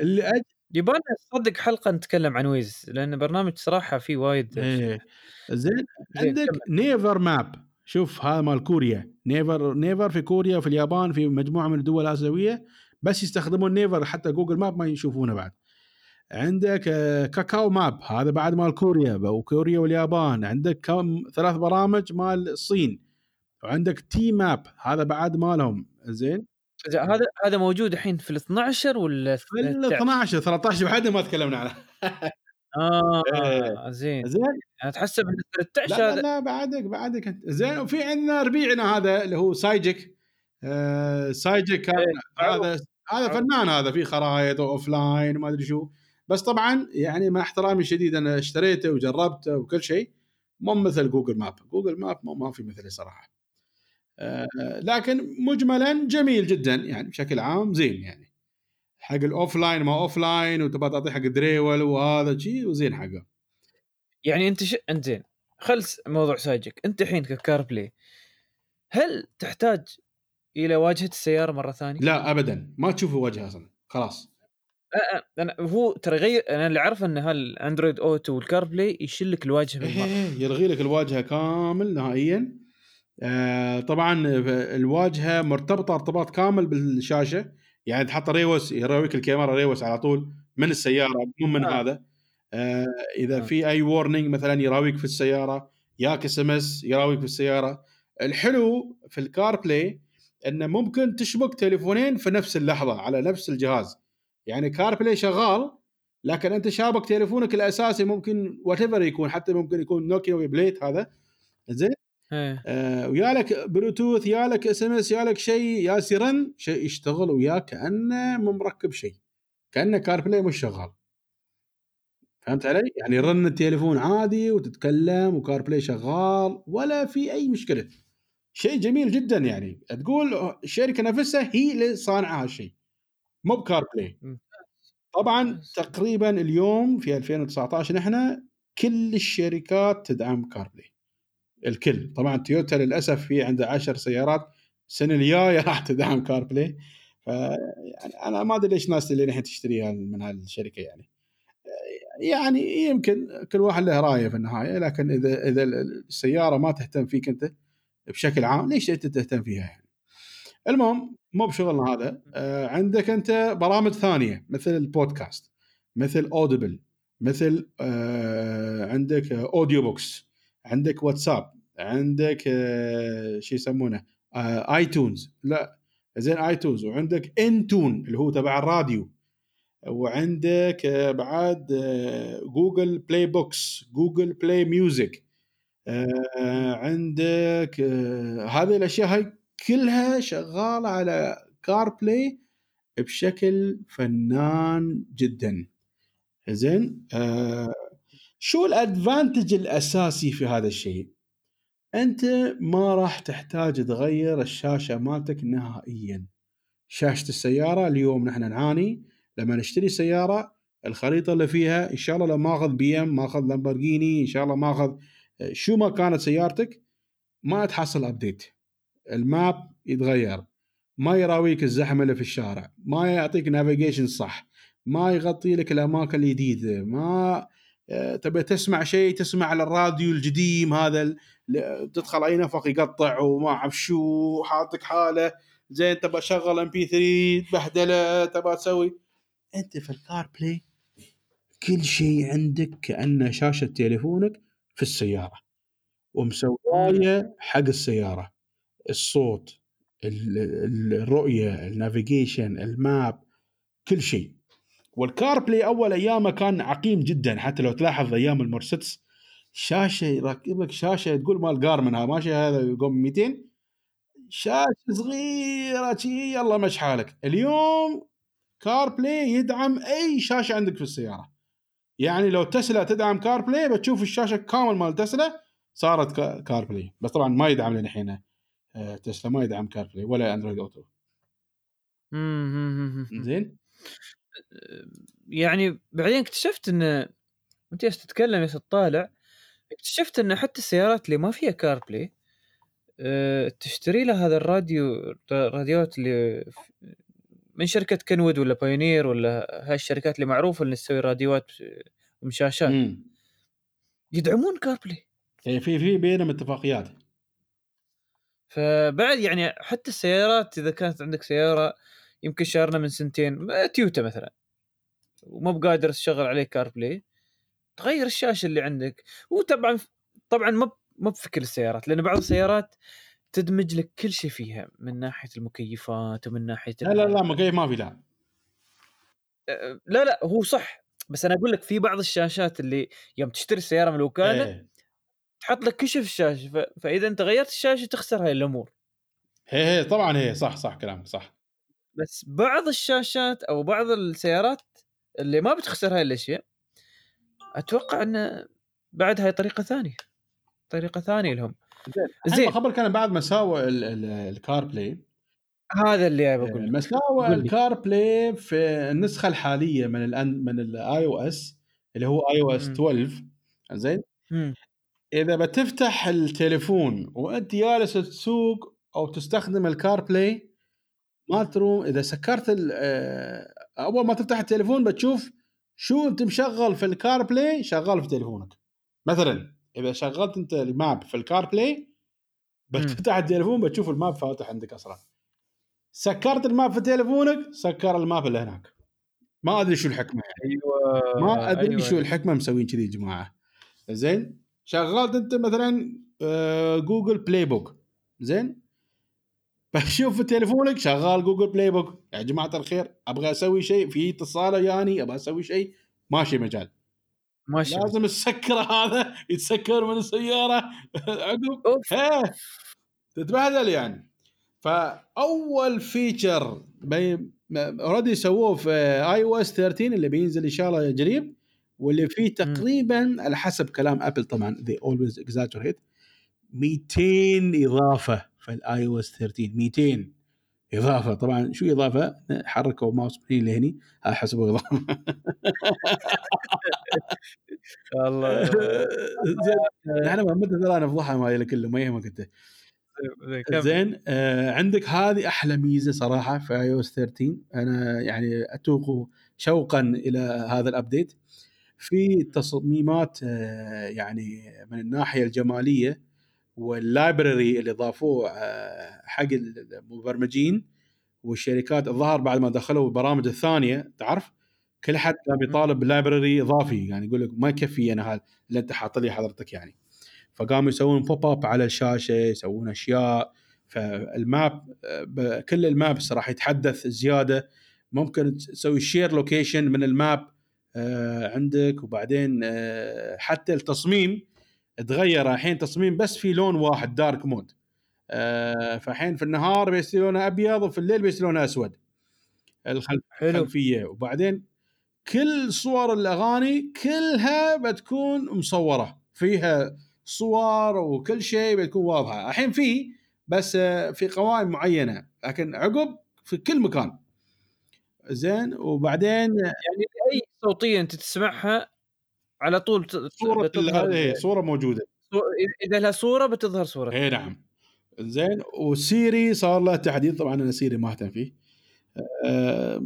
اللي أج... يبغى صدق حلقة نتكلم عن Waze لأن برنامج صراحة فيه وايد إيه. زين عندك Naver Map شوف هذا مال كوريا. Naver Naver في كوريا وفي اليابان في مجموعة من الدول الآسيوية بس يستخدمون Naver حتى Google Map ما يشوفونه بعد. عندك آه، Kakao Map هذا بعد مال كوريا وكوريا واليابان. عندك كم ثلاث برامج مال الصين. وعندك T map هذا بعد مالهم. زين؟ هذا هذا موجود الحين في ال 12 ولا في ال 12 13 بعد ما تكلمنا عنه. آه إيه. زين. زين. يعني تحسب ان 13 لا, لا, لا بعدك بعدك زين وفي عندنا ربيعنا هذا اللي هو Sygic آه Sygic كان إيه. هذا هذا فنان هذا في خرائط و offline وما أدري شو. بس طبعا يعني مع احترامي الشديد أنا اشتريته وجربته وكل شيء مو مثل Google Maps Google Maps ما في مثله صراحة. آه لكن مجملا جميل جدا يعني بشكل عام زين يعني. حق ال offline ما offline وتبغى تعطيه حق دريول وهذا شيء وزين حقه. يعني أنت ش... أنت زين خلص موضوع Sygic. أنت الحين ك CarPlay هل تحتاج إلى واجهة السيارة مرة ثانية؟ لا ابدا. ما تشوف الوجه أصلا. خلاص. أنا هو ترى يغير أنا اللي أعرفه إن هال Android Auto وال CarPlay يشيل لك الواجهه إيه بالمرة إيه، يلغي لك الواجهة كامل نهائيا. آه طبعا الواجهة مرتبطة ارتباط كامل بالشاشة. يعني تحط reverse يراويك الكاميرا reverse على طول من السيارة مو من آه. هذا آه إذا آه. في أي warning مثلا يراويك في السيارة ياك SMS يراويك في السيارة الحلو في ال CarPlay إنه ممكن تشبك تليفونين في نفس اللحظة على نفس الجهاز يعني CarPlay شغال لكن أنت شابك تليفونك الأساسي ممكن وات يكون حتى ممكن يكون نوكيا بليت هذا زين. آه ويا لك بلوتوث يا لك SMS يا لك شيء. يا سيرن شيء يشتغل وياك كأنه مو مركب شيء. كأنه CarPlay مش شغال. فهمت علي؟ يعني رن التليفون عادي وتتكلم و CarPlay شغال ولا في أي مشكلة. شيء جميل جدا يعني. تقول الشركة نفسها هي اللي صانعة هالشيء. مو ب CarPlay. طبعا. تقريبا اليوم في 2019 نحن كل الشركات تدعم CarPlay الكل. طبعا تويوتا للأسف في عنده 10 سيارات. السنة الجاية راح تدعم CarPlay يعني أنا ما أدري ليش ناس اللي الحين تشتريها من هالشركة يعني. يعني يمكن كل واحد له رأيه في النهاية لكن إذا إذا السيارة ما تهتم فيك أنت بشكل عام ليش أنت تهتم فيها يعني؟ المهم مو بشغلنا هذا. آه عندك أنت برامج ثانية مثل البودكاست مثل Audible مثل آه عندك audiobooks عندك واتساب عندك آه شو يسمونه آه iTunes لا زين iTunes وعندك TuneIn اللي هو تبع الراديو وعندك آه بعد Google Play Books Google Play Music عندك هذه الأشياء هاي كلها شغالة على CarPlay بشكل فنان جدا. زين شو ال advantage الأساسي في هذا الشيء؟ أنت ما راح تحتاج تغير الشاشة مالتك نهائيا. شاشة السيارة اليوم نحن نعاني. لما نشتري سيارة الخريطة اللي فيها إن شاء الله لو ماخذ BM ماخذ لامبورجيني إن شاء الله ماخذ شو ما كانت سيارتك ما تحصل update ال map يتغير. ما يراويك الزحمة اللي في الشارع. ما يعطيك navigation صح. ما يغطي لك الأماكن الجديدة. ما تبي تسمع شيء تسمع على الراديو القديم هذا تدخل اي نفق يقطع وما أعرف شو حاطك حالة زين تبى تشغل MP3 بهدله تبى تسوي. أنت في ال CarPlay كل شيء عندك كأنه شاشة تليفونك في السيارة ومسوية حق السيارة. الصوت ال- ال- الرؤية ال navigation ال map كل شيء. وال CarPlay أول أيامه كان عقيم جدا حتى لو تلاحظ أيام المرسيدس شاشة يركب لك شاشة تقول مال Garmin هذا ماشي هذا يقوم 200 شاشة صغيرة شي يلا مش حالك. اليوم CarPlay يدعم أي شاشة عندك في السيارة. يعني لو تسلا تدعم CarPlay بتشوف الشاشة كامل مال تسلا صارت Ca- CarPlay. بس طبعا ما يدعم لنا الحين آه، تسلا ما يدعم CarPlay ولا Android Auto. زين؟ يعني بعدين اكتشفت وانت جالس تتكلم جالس تطالع اكتشفت إن حتى السيارات اللي ما فيها CarPlay أه تشتري لها هذا الراديو الراديوات اللي من شركة Kenwood ولا Pioneer ولا هاي الشركات اللي معروفة اللي تسوي راديوات وشاشات مم. يدعمون CarPlay يعني في في بينهم اتفاقيات. فبعد يعني حتى السيارات إذا كانت عندك سيارة يمكن شارنها من سنتين تويوتا مثلا. وما بقادر تشغل عليه CarPlay تغير الشاشة اللي عندك. وطبعا طبعا ما ما كل السيارات لأن بعض السيارات تدمج لك كل شيء فيها من ناحية المكيفات ومن ناحية لا لا لا مكيف ما في لا. لا لا هو صح. بس أنا أقول لك في بعض الشاشات اللي يوم تشتري السياره من الوكاله إيه. تحط لك كشف الشاشة ف... فإذا أنت غيرت الشاشة تخسر هاي الأمور. هي هي طبعا هي صح صح كلامك صح. بس بعض الشاشات أو بعض السيارات اللي ما بتخسر هاي الأشياء أتوقع إن بعد هاي طريقة ثانية طريقة ثانية لهم زين خبر كان بعد مساوئ ال- ال- ال CarPlay هذا اللي أقول لك مساوئ. الكار بلاي في النسخة الحالية من الان من ال iOS اللي هو iOS مم. 12 زين. إذا بتفتح التليفون وأنت جالس تسوق أو تستخدم ال CarPlay ما تروم إذا سكرت آه، أول ما تفتح التليفون بتشوف شو أنت مشغل في ال CarPlay شغال في تليفونك. مثلا إذا شغلت أنت ال map في ال CarPlay بتفتح التليفون بتشوف ال map فاتح عندك أصلا سكرت ال map في تليفونك سكر ال map اللي هناك. ما أدري شو الحكمة. يعني أيوه ما أدري أيوة. شو الحكمة مسوين كذي يا جماعة. زين شغلت أنت مثلا Google Play Book زين بشوف في تليفونك شغال Google Play Book. يا جماعة الخير أبغى أسوي شيء في اتصال يعني أبغى أسوي شيء ماشي مجال. ماشي. لازم أسكر هذا يتسكر من السيارة. عقب. تتبهدل يعني. فأول feature already سووه في iOS 13 اللي بينزل إن شاء الله قريب واللي فيه تقريبا على حسب كلام Apple طبعا they always exaggerate 200 إضافة. في ال iOS 13 200 إضافة. طبعا شو إضافة؟ حركوا ماوس من لهني هذا حسبوا اضافه والله زين إحنا مهمتنا ترى نفضحها ما كله ما يهمك أنت. زين آه عندك هذه أحلى ميزة صراحة في iOS 13 أنا يعني أتوق شوقا إلى هذا ال update في تصميمات آه يعني من الناحية الجمالية وال library اللي ضافوه آه حق المبرمجين والشركات الظاهر بعد ما دخلوا البرامج الثانية تعرف؟ كل حد قام يطالب بال library إضافي يعني يقول لك ما يكفي أنا هذا اللي أنت حاط لي حضرتك يعني. فقاموا يسوون pop up على الشاشة يسوون أشياء. فال map ب- كل ال maps راح يتحدث زيادة. ممكن تسوي share location من ال map آه، عندك. وبعدين آه، حتى التصميم تغير الحين تصميم بس في لون واحد dark mode آه، فالحين في النهار بيصير لونه أبيض وفي الليل بيصير لونه أسود. الخلفية. وبعدين كل صور الأغاني كلها بتكون مصورة. فيها صور وكل شيء بتكون واضحة. الحين في بس آه، في قوائم معينة. لكن عقب في كل مكان. زين؟ وبعدين يعني أي صوتية أنت تسمعها على طول صورة بتظهر إيه، صورة موجودة. إذا لها صورة بتظهر صورتها إي نعم. زين وسيري صار له تحديث طبعا أنا سيري ما أهتم فيه. آه،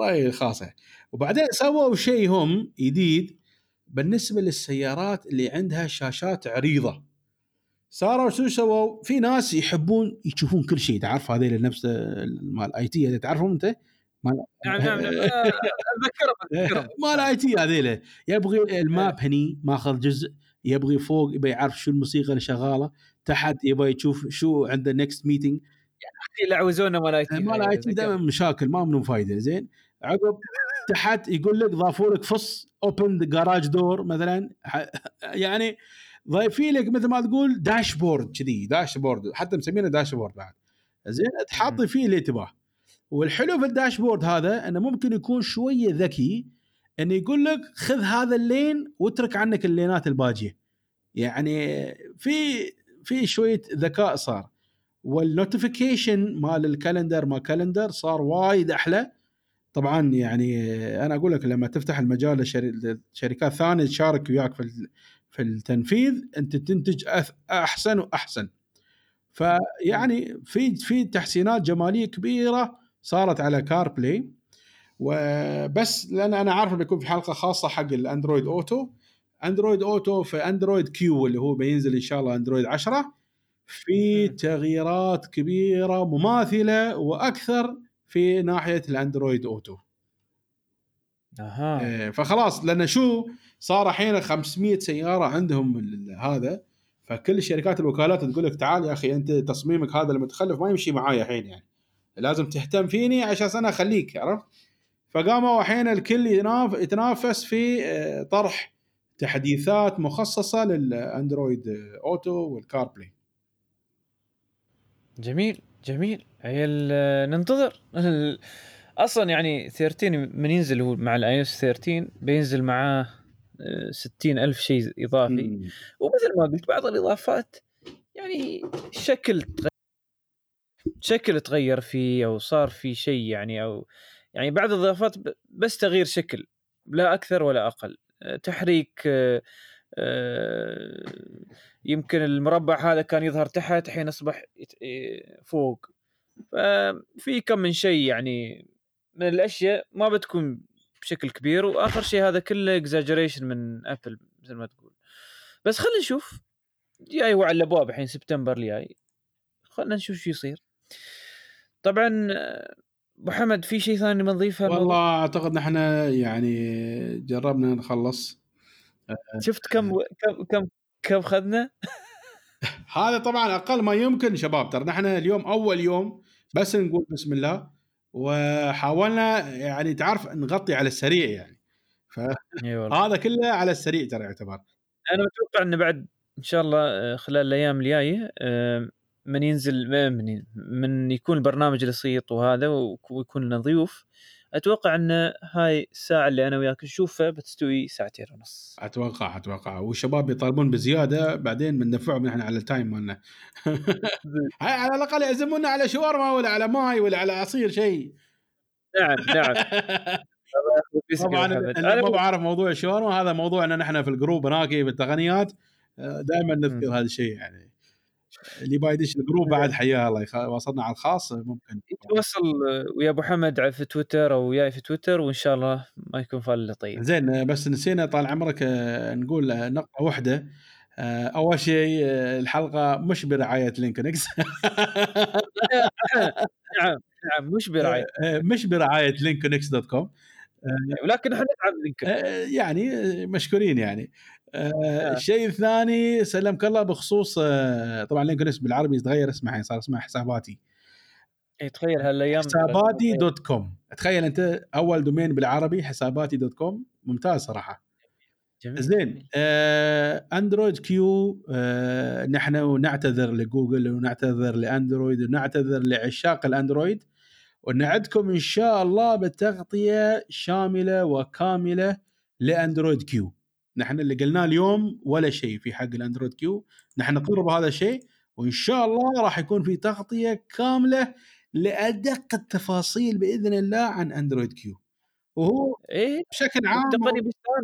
رأيي خاصه وبعدين سووا شيء هم جديد بالنسبة للسيارات اللي عندها شاشات عريضة. صاروا شو سووا؟ في ناس يحبون يشوفون كل شيء تعرف هذول نفس مال IT تعرفهم أنت؟ نعم نعم نعم. آه، اتذكرهم اتذكرهم مال IT هذيله يبغي ال map هني ماخذ جزء يبغي فوق يبغى يعرف شو الموسيقى اللي شغالة تحت يبغى يشوف شو عنده next meeting يلعوزونا مال IT. مال IT دائما مشاكل ما منهم فايدة. زين؟ عقب تحت يقول لك ضافوا لك فص open the garage door مثلا. يعني ضايفين لك مثل ما تقول dashboard كذي dashboard حتى مسمينه dashboard بعد. زين؟ تحط فيه اللي تباه والحلو في ال dashboard هذا إنه ممكن يكون شوية ذكي إنه يقول لك خذ هذا ال lane واترك عنك اللينات الباجية. يعني في في شوية ذكاء صار. وال notification مال ال calendar ما calendar صار وايد أحلى. طبعا يعني أنا أقول لك لما تفتح المجال لشركات ثانية تشارك وياك في في التنفيذ أنت تنتج أحسن وأحسن. فيعني في في تحسينات جمالية كبيرة. صارت على CarPlay وبس لأن أنا عارف بيكون في حلقة خاصة حق ال Android Auto. Android Auto في Android Q اللي هو بينزل إن شاء الله Android 10 في. تغييرات كبيرة مماثلة وأكثر في ناحية ال Android Auto. أها. إيه، فخلاص لأن شو صار الحين 500 سيارة عندهم هذا. فكل شركات الوكالات تقول لك تعال يا أخي أنت تصميمك هذا المتخلف ما يمشي معايا الحين يعني. لازم تهتم فيني عشان أنا أخليك عرفت؟ فقاموا الحين الكل يتنافس في آه، طرح تحديثات مخصصة للأندرويد آه، أوتو والكار بلاي جميل. جميل آه، ننتظر. أصلا يعني 13 من ينزل هو مع ال iOS 13 بينزل معاه آه، 60 ألف شيء إضافي. مم. ومثل ما قلت بعض الإضافات يعني شكل شكل تغير فيه أو صار في شيء يعني أو يعني بعض الإضافات بس تغيير شكل لا أكثر ولا أقل. أه، تحريك أه، آه، يمكن المربع هذا كان يظهر تحت الحين أصبح فوق. ففي كم من شيء يعني من الأشياء ما بتكون بشكل كبير وآخر شيء هذا كله exaggeration من Apple مثل ما تقول. بس خلينا نشوف جاي على الأبواب الحين سبتمبر الجاي. خلينا نشوف شو يصير. طبعا ابو حمد في شيء ثاني بنضيفه والله أعتقد نحن يعني جربنا نخلص. شفت كم كم كم كم خذنا؟ هذا طبعا أقل ما يمكن شباب ترى نحن اليوم أول يوم بس نقول بسم الله وحاولنا يعني تعرف نغطي على السريع يعني. فهذا كله على السريع ترى يعتبر. أنا متوقع انه بعد إن شاء الله آه، خلال الأيام الجاية من ينزل من من يكون البرنامج البسيط وهذا ويكون لنا ضيوف. أتوقع أن هاي الساعة اللي أنا وياك نشوفها بتستوي ساعتين ونص. أتوقع أتوقع. والشباب يطالبون بزيادة بعدين بندفعهم نحن على ال time مالنا. على الأقل يعزمونا على شاورما ولا على ماي ولا على عصير شيء نعم نعم. طبعا اللي ما بعرف موضوع الشاورما هذا موضوعنا نحن في ال group هناك في التقنيات. دائما نذكر هذا الشيء يعني. اللي يبي يدش ال group بعد حياه الله وصلنا على الخاص ممكن يتواصل ويا أبو حمد في تويتر أو وياي في تويتر وإن شاء الله ما يكون فال طيب. زين بس نسينا طال عمرك آه، نقول نقطة واحدة آه، أول شيء آه، الحلقة مش برعاية لينكنكس نعم نعم مش برعاية مش برعاية لينكنكس dot com. ولكن إحنا ندعم لينكن يعني مشكورين يعني. آه الشيء الثاني سلمك الله بخصوص آه طبعا لينكنكس بالعربي يتغير اسمه الحين صار اسمه حساباتي. اي تخيل هالأيام حساباتي dot com. تخيل أنت أول domain بالعربي حساباتي dot com. ممتاز صراحة. جميل زين آه Android Q آه نحن نعتذر لجوجل ونعتذر ل Android ونعتذر لعشاق ال Android. ونعدكم إن شاء الله بتغطية شاملة وكاملة ل Android Q. نحن اللي قلناه اليوم ولا شيء في حق ال Android Q. نحن نقر بهذا الشيء وإن شاء الله راح يكون في تغطية كاملة لأدق التفاصيل بإذن الله عن Android Q. وهو إيه؟ بشكل عام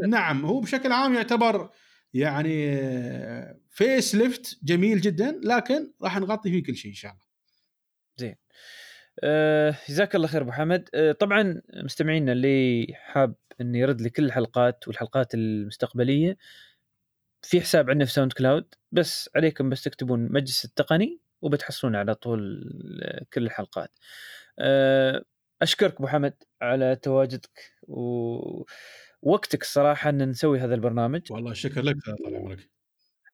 نعم هو بشكل عام يعتبر يعني face lift جميل جدا لكن راح نغطي فيه كل شيء إن شاء الله. آه، جزاك الله خير أبو حمد. آه، طبعا مستمعينا اللي حاب انه يرد لي كل الحلقات والحلقات المستقبلية في حساب عندنا في SoundCloud بس عليكم بس تكتبون مجلس التقني وبتحصلون على طول كل الحلقات. آه، أشكرك أبو حمد على تواجدك ووقتك الصراحه إن نسوي هذا البرنامج. والله شكر لك طال عمرك.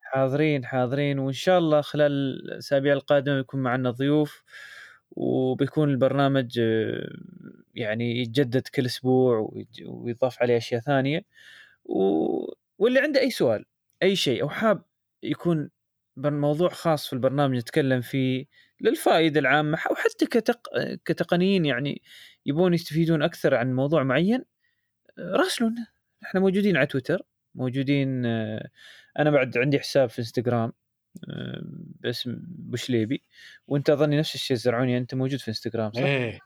حاضرين حاضرين وإن شاء الله خلال الأسابيع القادمة يكون معنا ضيوف وبيكون البرنامج آه، يعني يتجدد كل أسبوع ويضاف عليه أشياء ثانية. و... واللي عنده أي سؤال أي شيء أو حاب يكون موضوع خاص في البرنامج نتكلم فيه للفائدة العامة أو حتى كتق... كتقنيين يعني يبون يستفيدون أكثر عن موضوع معين راسلونا. إحنا موجودين على تويتر موجودين آه، أنا بعد عندي حساب في إنستغرام. باسم بوشليبي. وانت اظني نفس الشيء زرعوني انت موجود في انستغرام صح؟ إيه.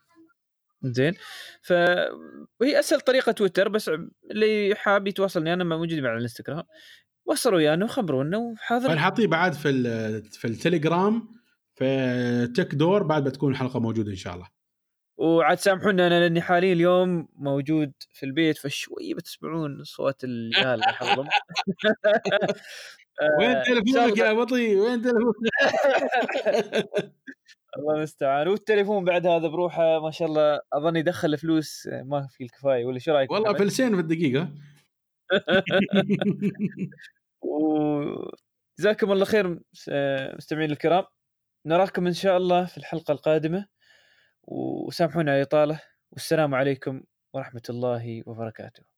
زين. فهي أسهل طريقة تويتر بس اللي حاب يتواصلني أنا موجود مع الانستغرام وصلوا ويانا وخبرونا وحاضر بنحطيه بعد في في التليجرام في تك دور بعد بتكون الحلقة موجودة إن شاء الله. وعاد سامحونا أنا لأني حاليا اليوم موجود في البيت فشوي بتسمعون صوت العيال وين آه، تليفونك يا بطي؟ وين تليفونك الله المستعان. والتليفون بعد هذا بروحه ما شاء الله أظن يدخل فلوس ما في الكفاية. ولا شو رأيك؟ والله فلسين في الدقيقة. جزاكم الله خير مستمعين الكرام. نراكم إن شاء الله في الحلقة القادمة. وسامحونا على الإطالة. والسلام عليكم ورحمة الله وبركاته.